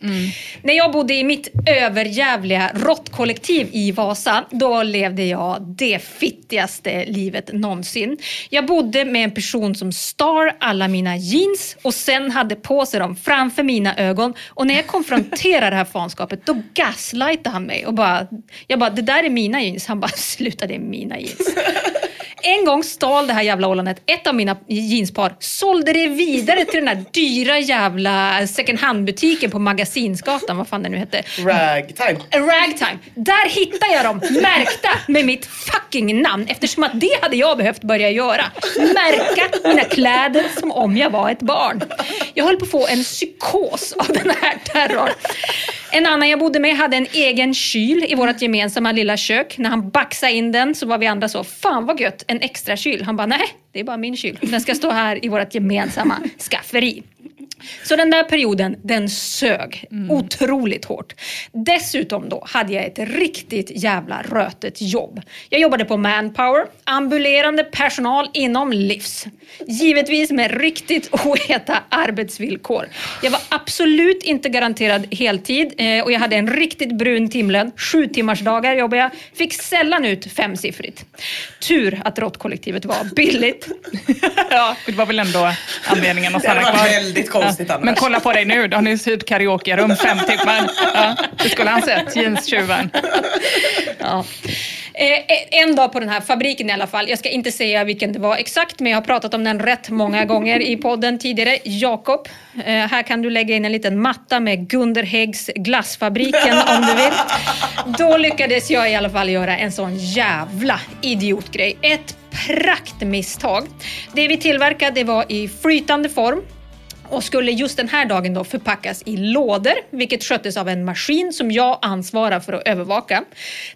När jag bodde i mitt överjävliga råttkollektiv i Vasa, då levde jag det fittigaste livet någonsin. Jag jag bodde med en person som stal alla mina jeans och sen hade på sig dem framför mina ögon. Och när jag konfronterade det här fanskapet, då gaslightade han mig och bara, jag bara, det där är mina jeans. Han bara, sluta det är mina jeans. En gång stal det här jävla ollonet ett av mina jeanspar, sålde det vidare till den där dyra jävla second hand-butiken på Magasinsgatan, vad fan det nu hette. Ragtime. Ragtime. Där hittade jag dem märkta med mitt fucking namn eftersom att det hade jag behövt börja göra. Märka mina kläder som om jag var ett barn. Jag höll på att få en psykos av den här terrorn. En annan jag bodde med hade en egen kyl i vårt gemensamma lilla kök. När han baxade in den så var vi andra så, fan vad gött, en extra kyl. Han bara, nej, det är bara min kyl. Den ska stå här i vårt gemensamma skafferi. Så den där perioden, den sög otroligt hårt. Dessutom då hade jag ett riktigt jävla rötet jobb. Jag jobbade på Manpower, ambulerande personal inom livs. Givetvis med riktigt oheta arbetsvillkor. Jag var absolut inte garanterad heltid eh, och jag hade en riktigt brun timlön. Sju timmars dagar jobbade jag. Fick sällan ut femsiffrigt. Tur att råttkollektivet var billigt. Ja, det var väl ändå anledningen att Det stanna kvar. väldigt konstigt annars. Men kolla på dig nu, då har ni hyrt karaokerum fem timmar. Ja, det skulle han sett, jeanstjuven. Ja. Eh, eh, en dag på den här fabriken i alla fall. Jag ska inte säga vilken det var exakt, men jag har pratat om den rätt många gånger i podden tidigare. Jakob, eh, här kan du lägga in en liten matta med Gunder Häggs glassfabriken om du vill. Då lyckades jag i alla fall göra en sån jävla idiotgrej. Ett praktmisstag. Det vi tillverkade det var i flytande form och skulle just den här dagen då förpackas i lådor, vilket sköttes av en maskin som jag ansvarar för att övervaka.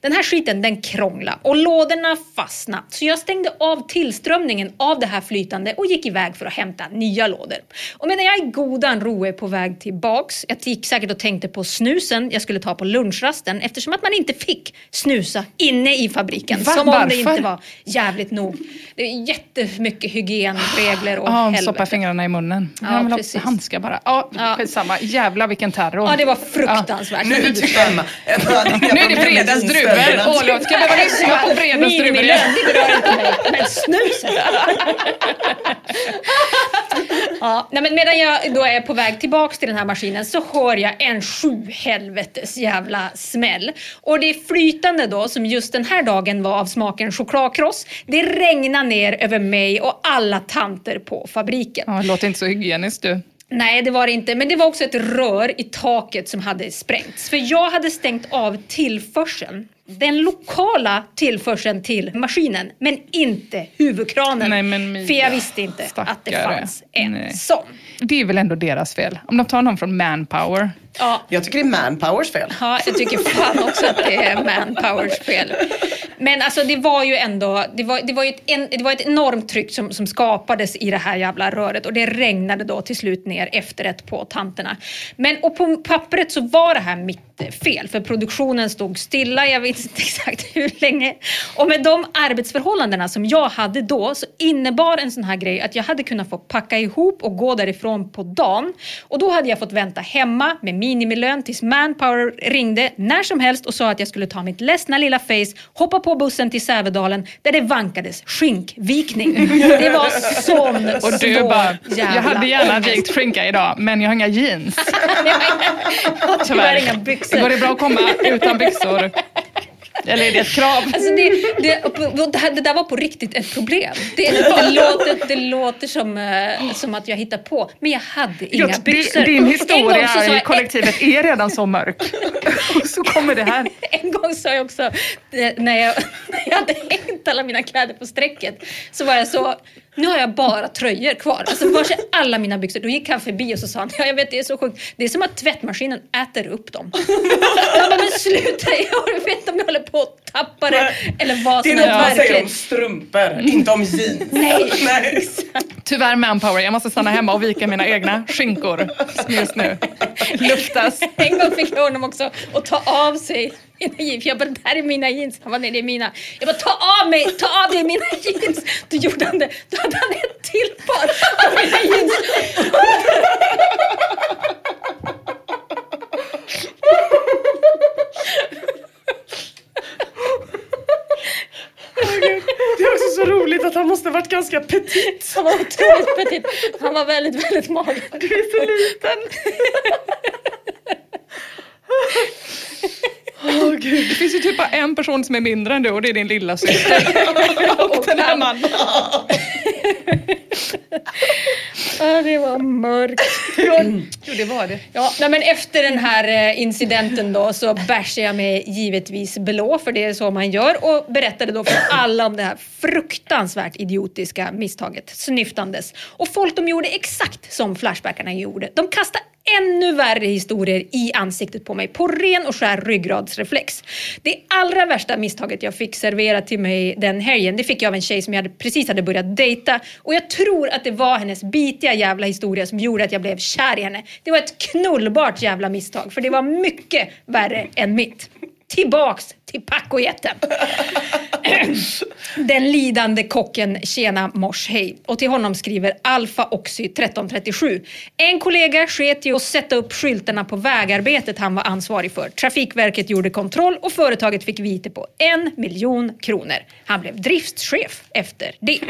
Den här skiten den krånglade och lådorna fastnade, så jag stängde av tillströmningen av det här flytande och gick iväg för att hämta nya lådor. Och medan jag i godan ro är på väg tillbaks, jag gick säkert och tänkte på snusen jag skulle ta på lunchrasten eftersom att man inte fick snusa inne i fabriken. Va? Som om det Varför? inte var jävligt nog. Det är jättemycket hygienregler och Ja, helvete. stoppa fingrarna i munnen. Ja, precis. handskar bara. Ja, Ja. skitsamma. Jävlar vilken terror. Ja, det var fruktansvärt. Nu är du hemma. Nu är det fredagsdruvor. Åh, låt, ska behöva lyssna på fredagsdruvor igen? det berör inte mig. Men snuset! ja, nej, men medan jag då är på väg tillbaks till den här maskinen så hör jag en sju helvetes jävla smäll. Och det är flytande då, som just den här dagen var av smaken chokladkross. Det regnar ner över mig och alla tanter på fabriken. Ja, det låter inte så hygieniskt du. Nej, det var det inte. Men det var också ett rör i taket som hade sprängts. För jag hade stängt av tillförseln. Den lokala tillförseln till maskinen, men inte huvudkranen. Nej, men Mia, för jag visste inte att det stackare. fanns en Nej. sån. Det är väl ändå deras fel. Om de tar någon från Manpower. Ja, Jag tycker det är manpowers fel. Ja, jag tycker fan också att det är manpowers fel. Men alltså det var ju ändå, det var, det var ju ett, en, det var ett enormt tryck som, som skapades i det här jävla röret och det regnade då till slut ner efterrätt på tanterna. Men och på pappret så var det här mitt fel för produktionen stod stilla, jag vet inte exakt hur länge. Och med de arbetsförhållandena som jag hade då så innebar en sån här grej att jag hade kunnat få packa ihop och gå därifrån på dagen. Och då hade jag fått vänta hemma med minimilön tills Manpower ringde när som helst och sa att jag skulle ta mitt ledsna lilla face, hoppa på bussen till Sävedalen där det vankades skinkvikning. Det var sån Och du bara, jävla jag hade gärna vikt skinka idag, men jag har inga jeans. Tyvärr inga byxor. Går det bra att komma utan byxor? Eller är det ett krav? Alltså det, det, det, där var på riktigt ett problem. Det, det, låter, det låter som, eh, som att jag hittar på, men jag hade inga Jag- byxor. Din historia så i kollektivet är redan så mörk. Och så kommer det här. En gång sa jag också, eh, när jag, när jag hade hängt alla mina kläder på strecket, så var jag så, nu har jag bara tröjor kvar. Alltså var är alla mina byxor? Då gick han förbi och så sa han, ja jag vet det är så sjukt, det är som att tvättmaskinen äter upp dem. Jag bara, men sluta, jag vet inte om jag håller på att tappa det eller vad Det är som något man säger om strumpor, inte om jeans. Nej. Nej. Tyvärr Manpower, jag måste stanna hemma och vika mina egna skinkor just nu. Luftas. En gång fick jag honom också att ta av sig mina jeans. Jag bara, det här är mina jeans. Han bara, nej det är mina. Jag bara, ta av mig, ta av dig mina jeans. Då gjorde han det. Då hade han ett till par av mina jeans. Det är också så roligt att han måste ha varit ganska petit. Han var otroligt petit. Han var väldigt, väldigt mager. Du är så liten. Det finns ju typ bara en person som är mindre än du och det är din lilla syster. och den här mannen. Ja, det var mörkt. Jo, det var det. Ja, nej, men efter den här eh, incidenten då så bärsade jag mig givetvis blå, för det är så man gör, och berättade då för alla om det här fruktansvärt idiotiska misstaget, snyftandes. Och folk de gjorde exakt som Flashbackarna gjorde. De kastade ännu värre historier i ansiktet på mig på ren och skär ryggradsreflex. Det allra värsta misstaget jag fick serverat till mig den helgen, det fick jag av en tjej som jag hade, precis hade börjat dejta. Och jag tror att det var hennes bitiga jävla historia som gjorde att jag blev kär i henne. Det var ett knullbart jävla misstag, för det var mycket värre än mitt. Tillbaks till pacojätten. Den lidande kocken Tjena mors hej. Och till honom skriver Alfa Oxy 1337. En kollega sket i att sätta upp skyltarna på vägarbetet han var ansvarig för. Trafikverket gjorde kontroll och företaget fick vite på en miljon kronor. Han blev driftschef efter det.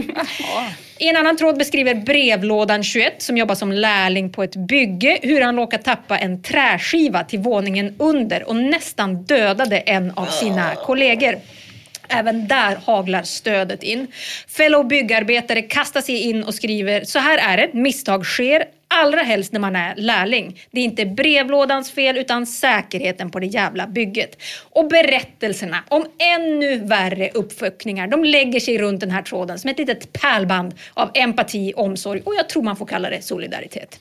I en annan tråd beskriver brevlådan 21 som jobbar som lärling på ett bygge hur han råkade tappa en träskiva till våningen under och nästan dödade en av sina kollegor. Även där haglar stödet in. Fellow byggarbetare kastar sig in och skriver så här är det, misstag sker. Allra helst när man är lärling. Det är inte brevlådans fel utan säkerheten på det jävla bygget. Och berättelserna om ännu värre uppfuckningar, de lägger sig runt den här tråden som ett litet pärlband av empati, omsorg och jag tror man får kalla det solidaritet.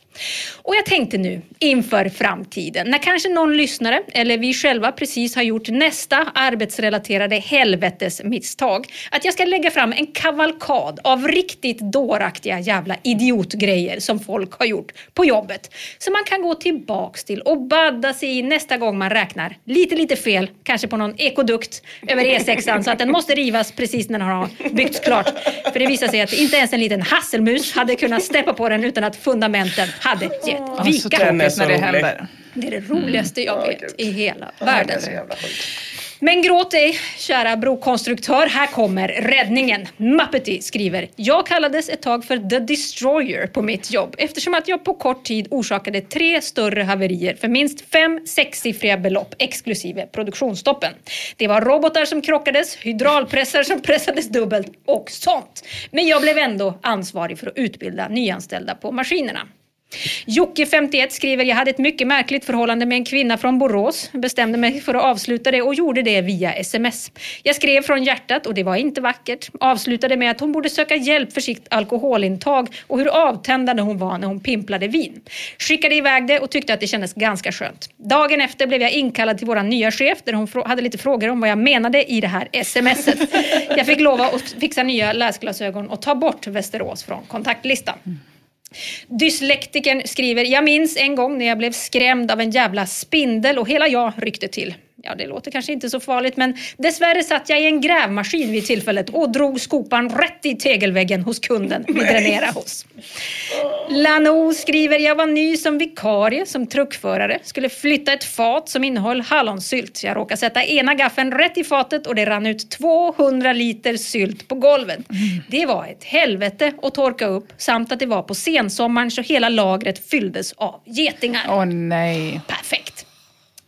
Och jag tänkte nu inför framtiden, när kanske någon lyssnare eller vi själva precis har gjort nästa arbetsrelaterade helvetes misstag att jag ska lägga fram en kavalkad av riktigt dåraktiga jävla idiotgrejer som folk har gjort på jobbet. Som man kan gå tillbaks till och badda sig i nästa gång man räknar lite, lite fel, kanske på någon ekodukt över E6 så att den måste rivas precis när den har byggts klart. För det visar sig att inte ens en liten hasselmus hade kunnat steppa på den utan att fundamenten hade gett Så vika. Den är så när det rolig. händer. Det är det roligaste jag vet i hela världen. Men gråt ej, kära brokonstruktör. Här kommer räddningen. Muppety skriver. Jag kallades ett tag för The Destroyer på mitt jobb eftersom att jag på kort tid orsakade tre större haverier för minst fem sexsiffriga belopp exklusive produktionsstoppen. Det var robotar som krockades, hydraulpressar som pressades dubbelt och sånt. Men jag blev ändå ansvarig för att utbilda nyanställda på maskinerna. Jocke, 51, skriver jag hade ett mycket märkligt förhållande med en kvinna från Borås. Bestämde mig för att avsluta det och gjorde det via sms. Jag skrev från hjärtat och det var inte vackert. Avslutade med att hon borde söka hjälp för sitt alkoholintag och hur avtändande hon var när hon pimplade vin. Skickade iväg det och tyckte att det kändes ganska skönt. Dagen efter blev jag inkallad till vår nya chef där hon hade lite frågor om vad jag menade i det här smset. Jag fick lova att fixa nya läsglasögon och ta bort Västerås från kontaktlistan. Dyslektikern skriver, jag minns en gång när jag blev skrämd av en jävla spindel och hela jag ryckte till. Ja, det låter kanske inte så farligt, men dessvärre satt jag i en grävmaskin vid tillfället och drog skopan rätt i tegelväggen hos kunden vi dränerar hos. Lano skriver, jag var ny som vikarie som truckförare, skulle flytta ett fat som innehöll hallonsylt. Jag råkade sätta ena gaffeln rätt i fatet och det rann ut 200 liter sylt på golvet. Det var ett helvete att torka upp samt att det var på sensommaren så hela lagret fylldes av getingar. Åh nej.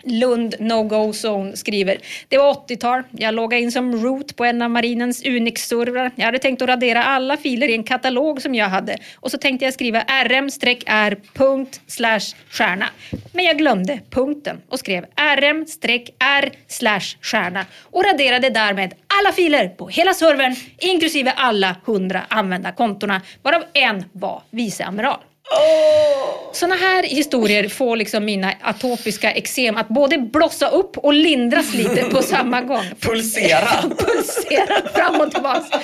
Lund No-Go Zone skriver. Det var 80-tal. Jag loggade in som root på en av marinens Unix-servrar. Jag hade tänkt att radera alla filer i en katalog som jag hade. Och så tänkte jag skriva rm-r punkt slash stjärna. Men jag glömde punkten och skrev rm-r slash stjärna och raderade därmed alla filer på hela servern inklusive alla hundra användarkontona varav en var viceamiral. Såna här historier får liksom mina atopiska eksem att både blossa upp och lindras lite på samma gång. Pulsera. Pulsera fram och tillbaka.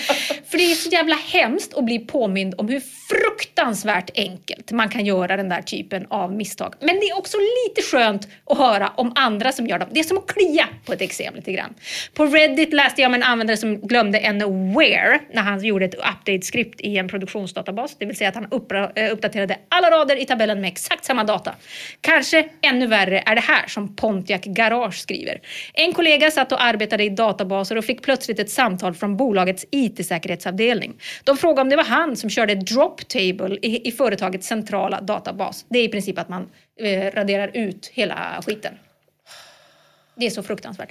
För det är så jävla hemskt att bli påmind om hur fruktansvärt enkelt man kan göra den där typen av misstag. Men det är också lite skönt att höra om andra som gör dem. Det är som att klia på ett eksem lite grann. På Reddit läste jag om en användare som glömde en where när han gjorde ett update-skript i en produktionsdatabas. Det vill säga att han uppra- hade alla rader i tabellen med exakt samma data. Kanske ännu värre är det här som Pontiac Garage skriver. En kollega satt och arbetade i databaser och fick plötsligt ett samtal från bolagets IT-säkerhetsavdelning. De frågade om det var han som körde drop table i, i företagets centrala databas. Det är i princip att man eh, raderar ut hela skiten. Det är så fruktansvärt.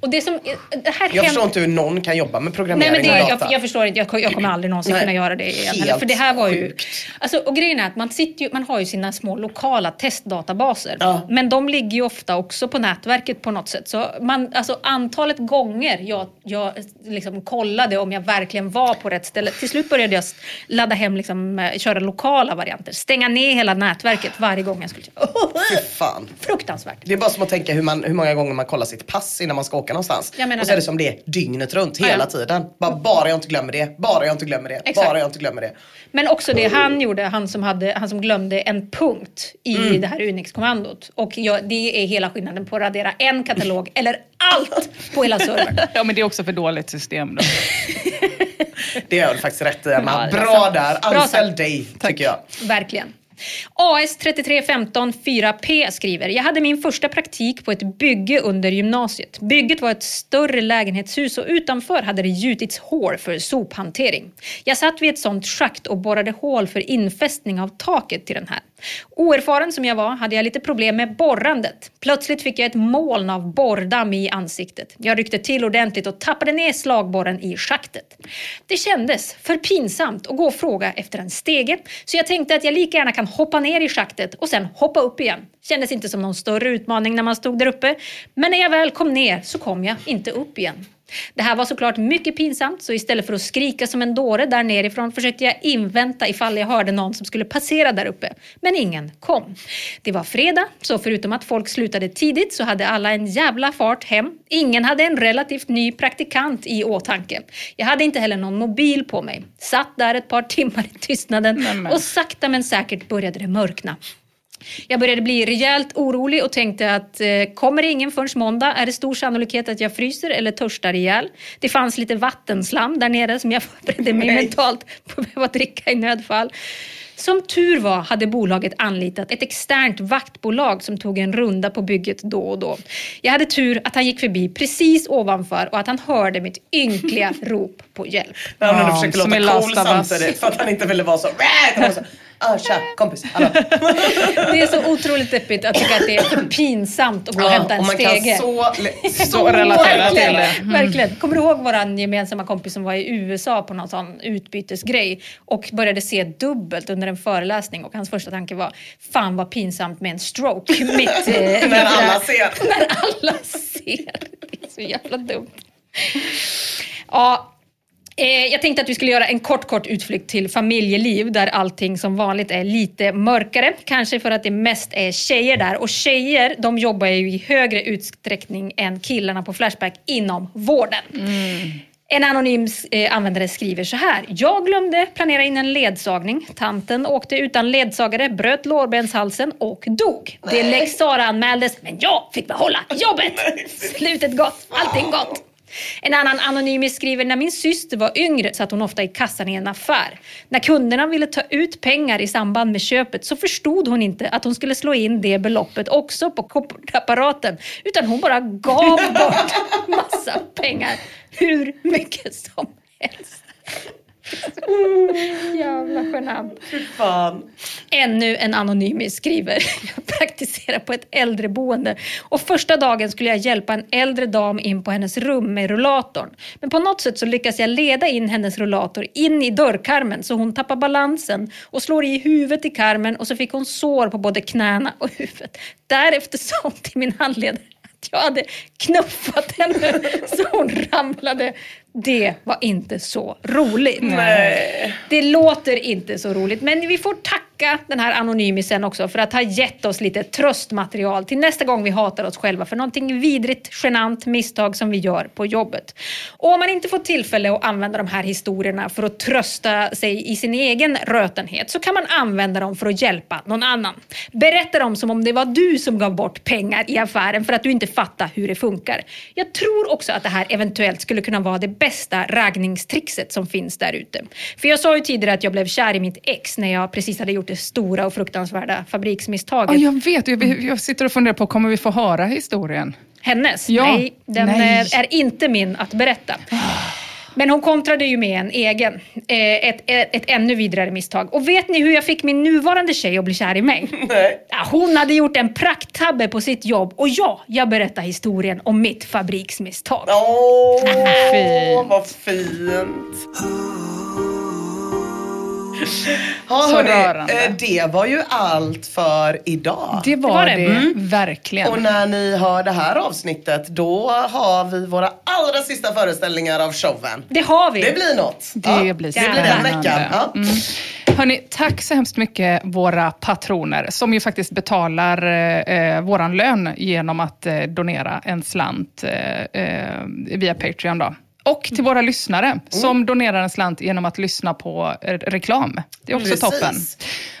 Och det som, det här Jag förstår inte hur någon kan jobba med Nej, programmering men det, och jag, data. jag förstår inte. Jag, jag kommer aldrig någonsin Nej. kunna göra det igen. Helt. För det här var ju... sjukt. Alltså, och grejen är att man, sitter ju, man har ju sina små lokala testdatabaser. Ja. Men de ligger ju ofta också på nätverket på något sätt. Så man, alltså, antalet gånger jag, jag liksom kollade om jag verkligen var på rätt ställe. Till slut började jag ladda hem, liksom, eh, köra lokala varianter. Stänga ner hela nätverket varje gång jag skulle... Fy fan. Fruktansvärt. Det är bara som att tänka hur, man, hur många gånger man kollar sitt pass innan man ska åka någonstans. Och så är det. som det är dygnet runt, Ja, hela ja. tiden. Bara, bara jag inte glömmer det, bara jag inte glömmer det, Exakt. bara jag inte glömmer det. Men också det han gjorde, han som, hade, han som glömde en punkt i Mm. det här Unix-kommandot. Och jag, det är hela skillnaden på att radera en katalog eller allt på hela servern. Ja, men det är också för dåligt system då. Det gör du faktiskt rätt i Emma. Bra där, anställ dig tycker jag. Verkligen. AS 3315 4P skriver, jag hade min första praktik på ett bygge under gymnasiet. Bygget var ett större lägenhetshus och utanför hade det gjutits hål för sophantering. Jag satt vid ett sånt schakt och borrade hål för infästning av taket till den här. Oerfaren som jag var hade jag lite problem med borrandet. Plötsligt fick jag ett moln av borrdamm i ansiktet. Jag ryckte till ordentligt och tappade ner slagborren i schaktet. Det kändes för pinsamt att gå och fråga efter en stege, så jag tänkte att jag lika gärna kan hoppa ner i schaktet och sen hoppa upp igen. Kändes inte som någon större utmaning när man stod där uppe, men när jag väl kom ner så kom jag inte upp igen. Det här var såklart mycket pinsamt, så istället för att skrika som en dåre där nerifrån försökte jag invänta ifall jag hörde någon som skulle passera där uppe. Men ingen kom. Det var fredag, så förutom att folk slutade tidigt så hade alla en jävla fart hem. Ingen hade en relativt ny praktikant i åtanke. Jag hade inte heller någon mobil på mig. Satt där ett par timmar i tystnaden och sakta men säkert började det mörkna. Jag började bli rejält orolig och tänkte att eh, kommer det ingen förrän måndag är det stor sannolikhet att jag fryser eller törstar ihjäl. Det fanns lite vattenslam där nere som jag förberedde mig mentalt på att behöva dricka i nödfall. Som tur var hade bolaget anlitat ett externt vaktbolag som tog en runda på bygget då och då. Jag hade tur att han gick förbi precis ovanför och att han hörde mitt ynkliga rop på hjälp. När han försöker som låta cool samtidigt för att han inte ville vara så Ah, tja, kompis. Hallå. Det är så otroligt deppigt att tycka att det är för pinsamt att gå och hämta en och man stege. kan så, Så relatera till Verkligen, det. Mm. verkligen. Kommer du ihåg vår gemensamma kompis som var i USA på någon sån utbytesgrej och började se dubbelt under en föreläsning och hans första tanke var fan vad pinsamt med en stroke mitt eh, När alla ser. När alla ser. Det är så jävla dumt. Ja, jag tänkte att vi skulle göra en kort, kort utflykt till familjeliv där allting som vanligt är lite mörkare. Kanske för att det mest är tjejer där. Och tjejer, de jobbar ju i högre utsträckning än killarna på Flashback inom vården. En anonym eh, användare skriver så här. Jag glömde planera in en ledsagning. Tanten åkte utan ledsagare, bröt lårbenshalsen och dog. Det lex Sara anmäldes, men jag fick behålla jobbet. Slutet gott, allting gott. En annan anonym skriver, när min syster var yngre satt hon ofta i kassan i en affär. När kunderna ville ta ut pengar i samband med köpet så förstod hon inte att hon skulle slå in det beloppet också på kortapparaten. Utan hon bara gav bort massa pengar. Hur mycket som helst. Jävla genant. Fan. Ännu en anonym skriver. Jag praktiserar på ett äldreboende och första dagen skulle jag hjälpa en äldre dam in på hennes rum med rullatorn. Men på något sätt så lyckas jag leda in hennes rullator in i dörrkarmen så hon tappar balansen och slår i huvudet i karmen och så fick hon sår på både knäna och huvudet. Därefter sa hon till min handledare att jag hade knuffat henne så hon ramlade. Det var inte så roligt. Det låter inte så roligt, men vi får tacka den här anonymisen också för att ha gett oss lite tröstmaterial till nästa gång vi hatar oss själva för någonting vidrigt, genant misstag som vi gör på jobbet. Och om man inte får tillfälle att använda de här historierna för att trösta sig i sin egen rötenhet så kan man använda dem för att hjälpa någon annan. Berätta dem som om det var du som gav bort pengar i affären för att du inte fattar hur det funkar. Jag tror också att det här eventuellt skulle kunna vara det bästa raggningstrixet som finns där ute. För jag sa ju tidigare att jag blev kär i mitt ex när jag precis hade gjort det stora och fruktansvärda fabriksmisstaget. Ja, jag vet, jag, jag sitter och funderar på, kommer vi få höra historien? Hennes? Ja. Nej, den Nej. eh, är inte min att berätta. Men hon kontrade ju med en egen. Eh, ett, ett, ett ännu vidrigare misstag. Och vet ni hur jag fick min nuvarande tjej att bli kär i mig? Nej. Hon hade gjort en prakttabbe på sitt jobb och ja, jag berättar historien om mitt fabriksmisstag. Åh, Fint. vad fint. Ja, Så hörni, rörande. eh, det var ju allt för idag. Det var, var det, det. Mm. verkligen. Och när ni hör det här avsnittet, då har vi våra allra sista föreställningar av showen. Det har vi. Det blir något. Det Ja, blir det blir den veckan. Ja. Mm. Hörni, tack så hemskt mycket våra patroner som ju faktiskt betalar eh, våran lön genom att eh, donera en slant eh, eh, via Patreon. Då. Och till våra lyssnare som donerar en slant genom att lyssna på eh, reklam. Det är också Precis. toppen.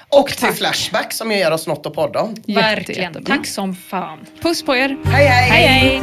Och till Flashback som ger oss något att podda om. Verkligen. Jätte, jättebra. Tack som fan. Puss på er. Hej hej! Hej hej!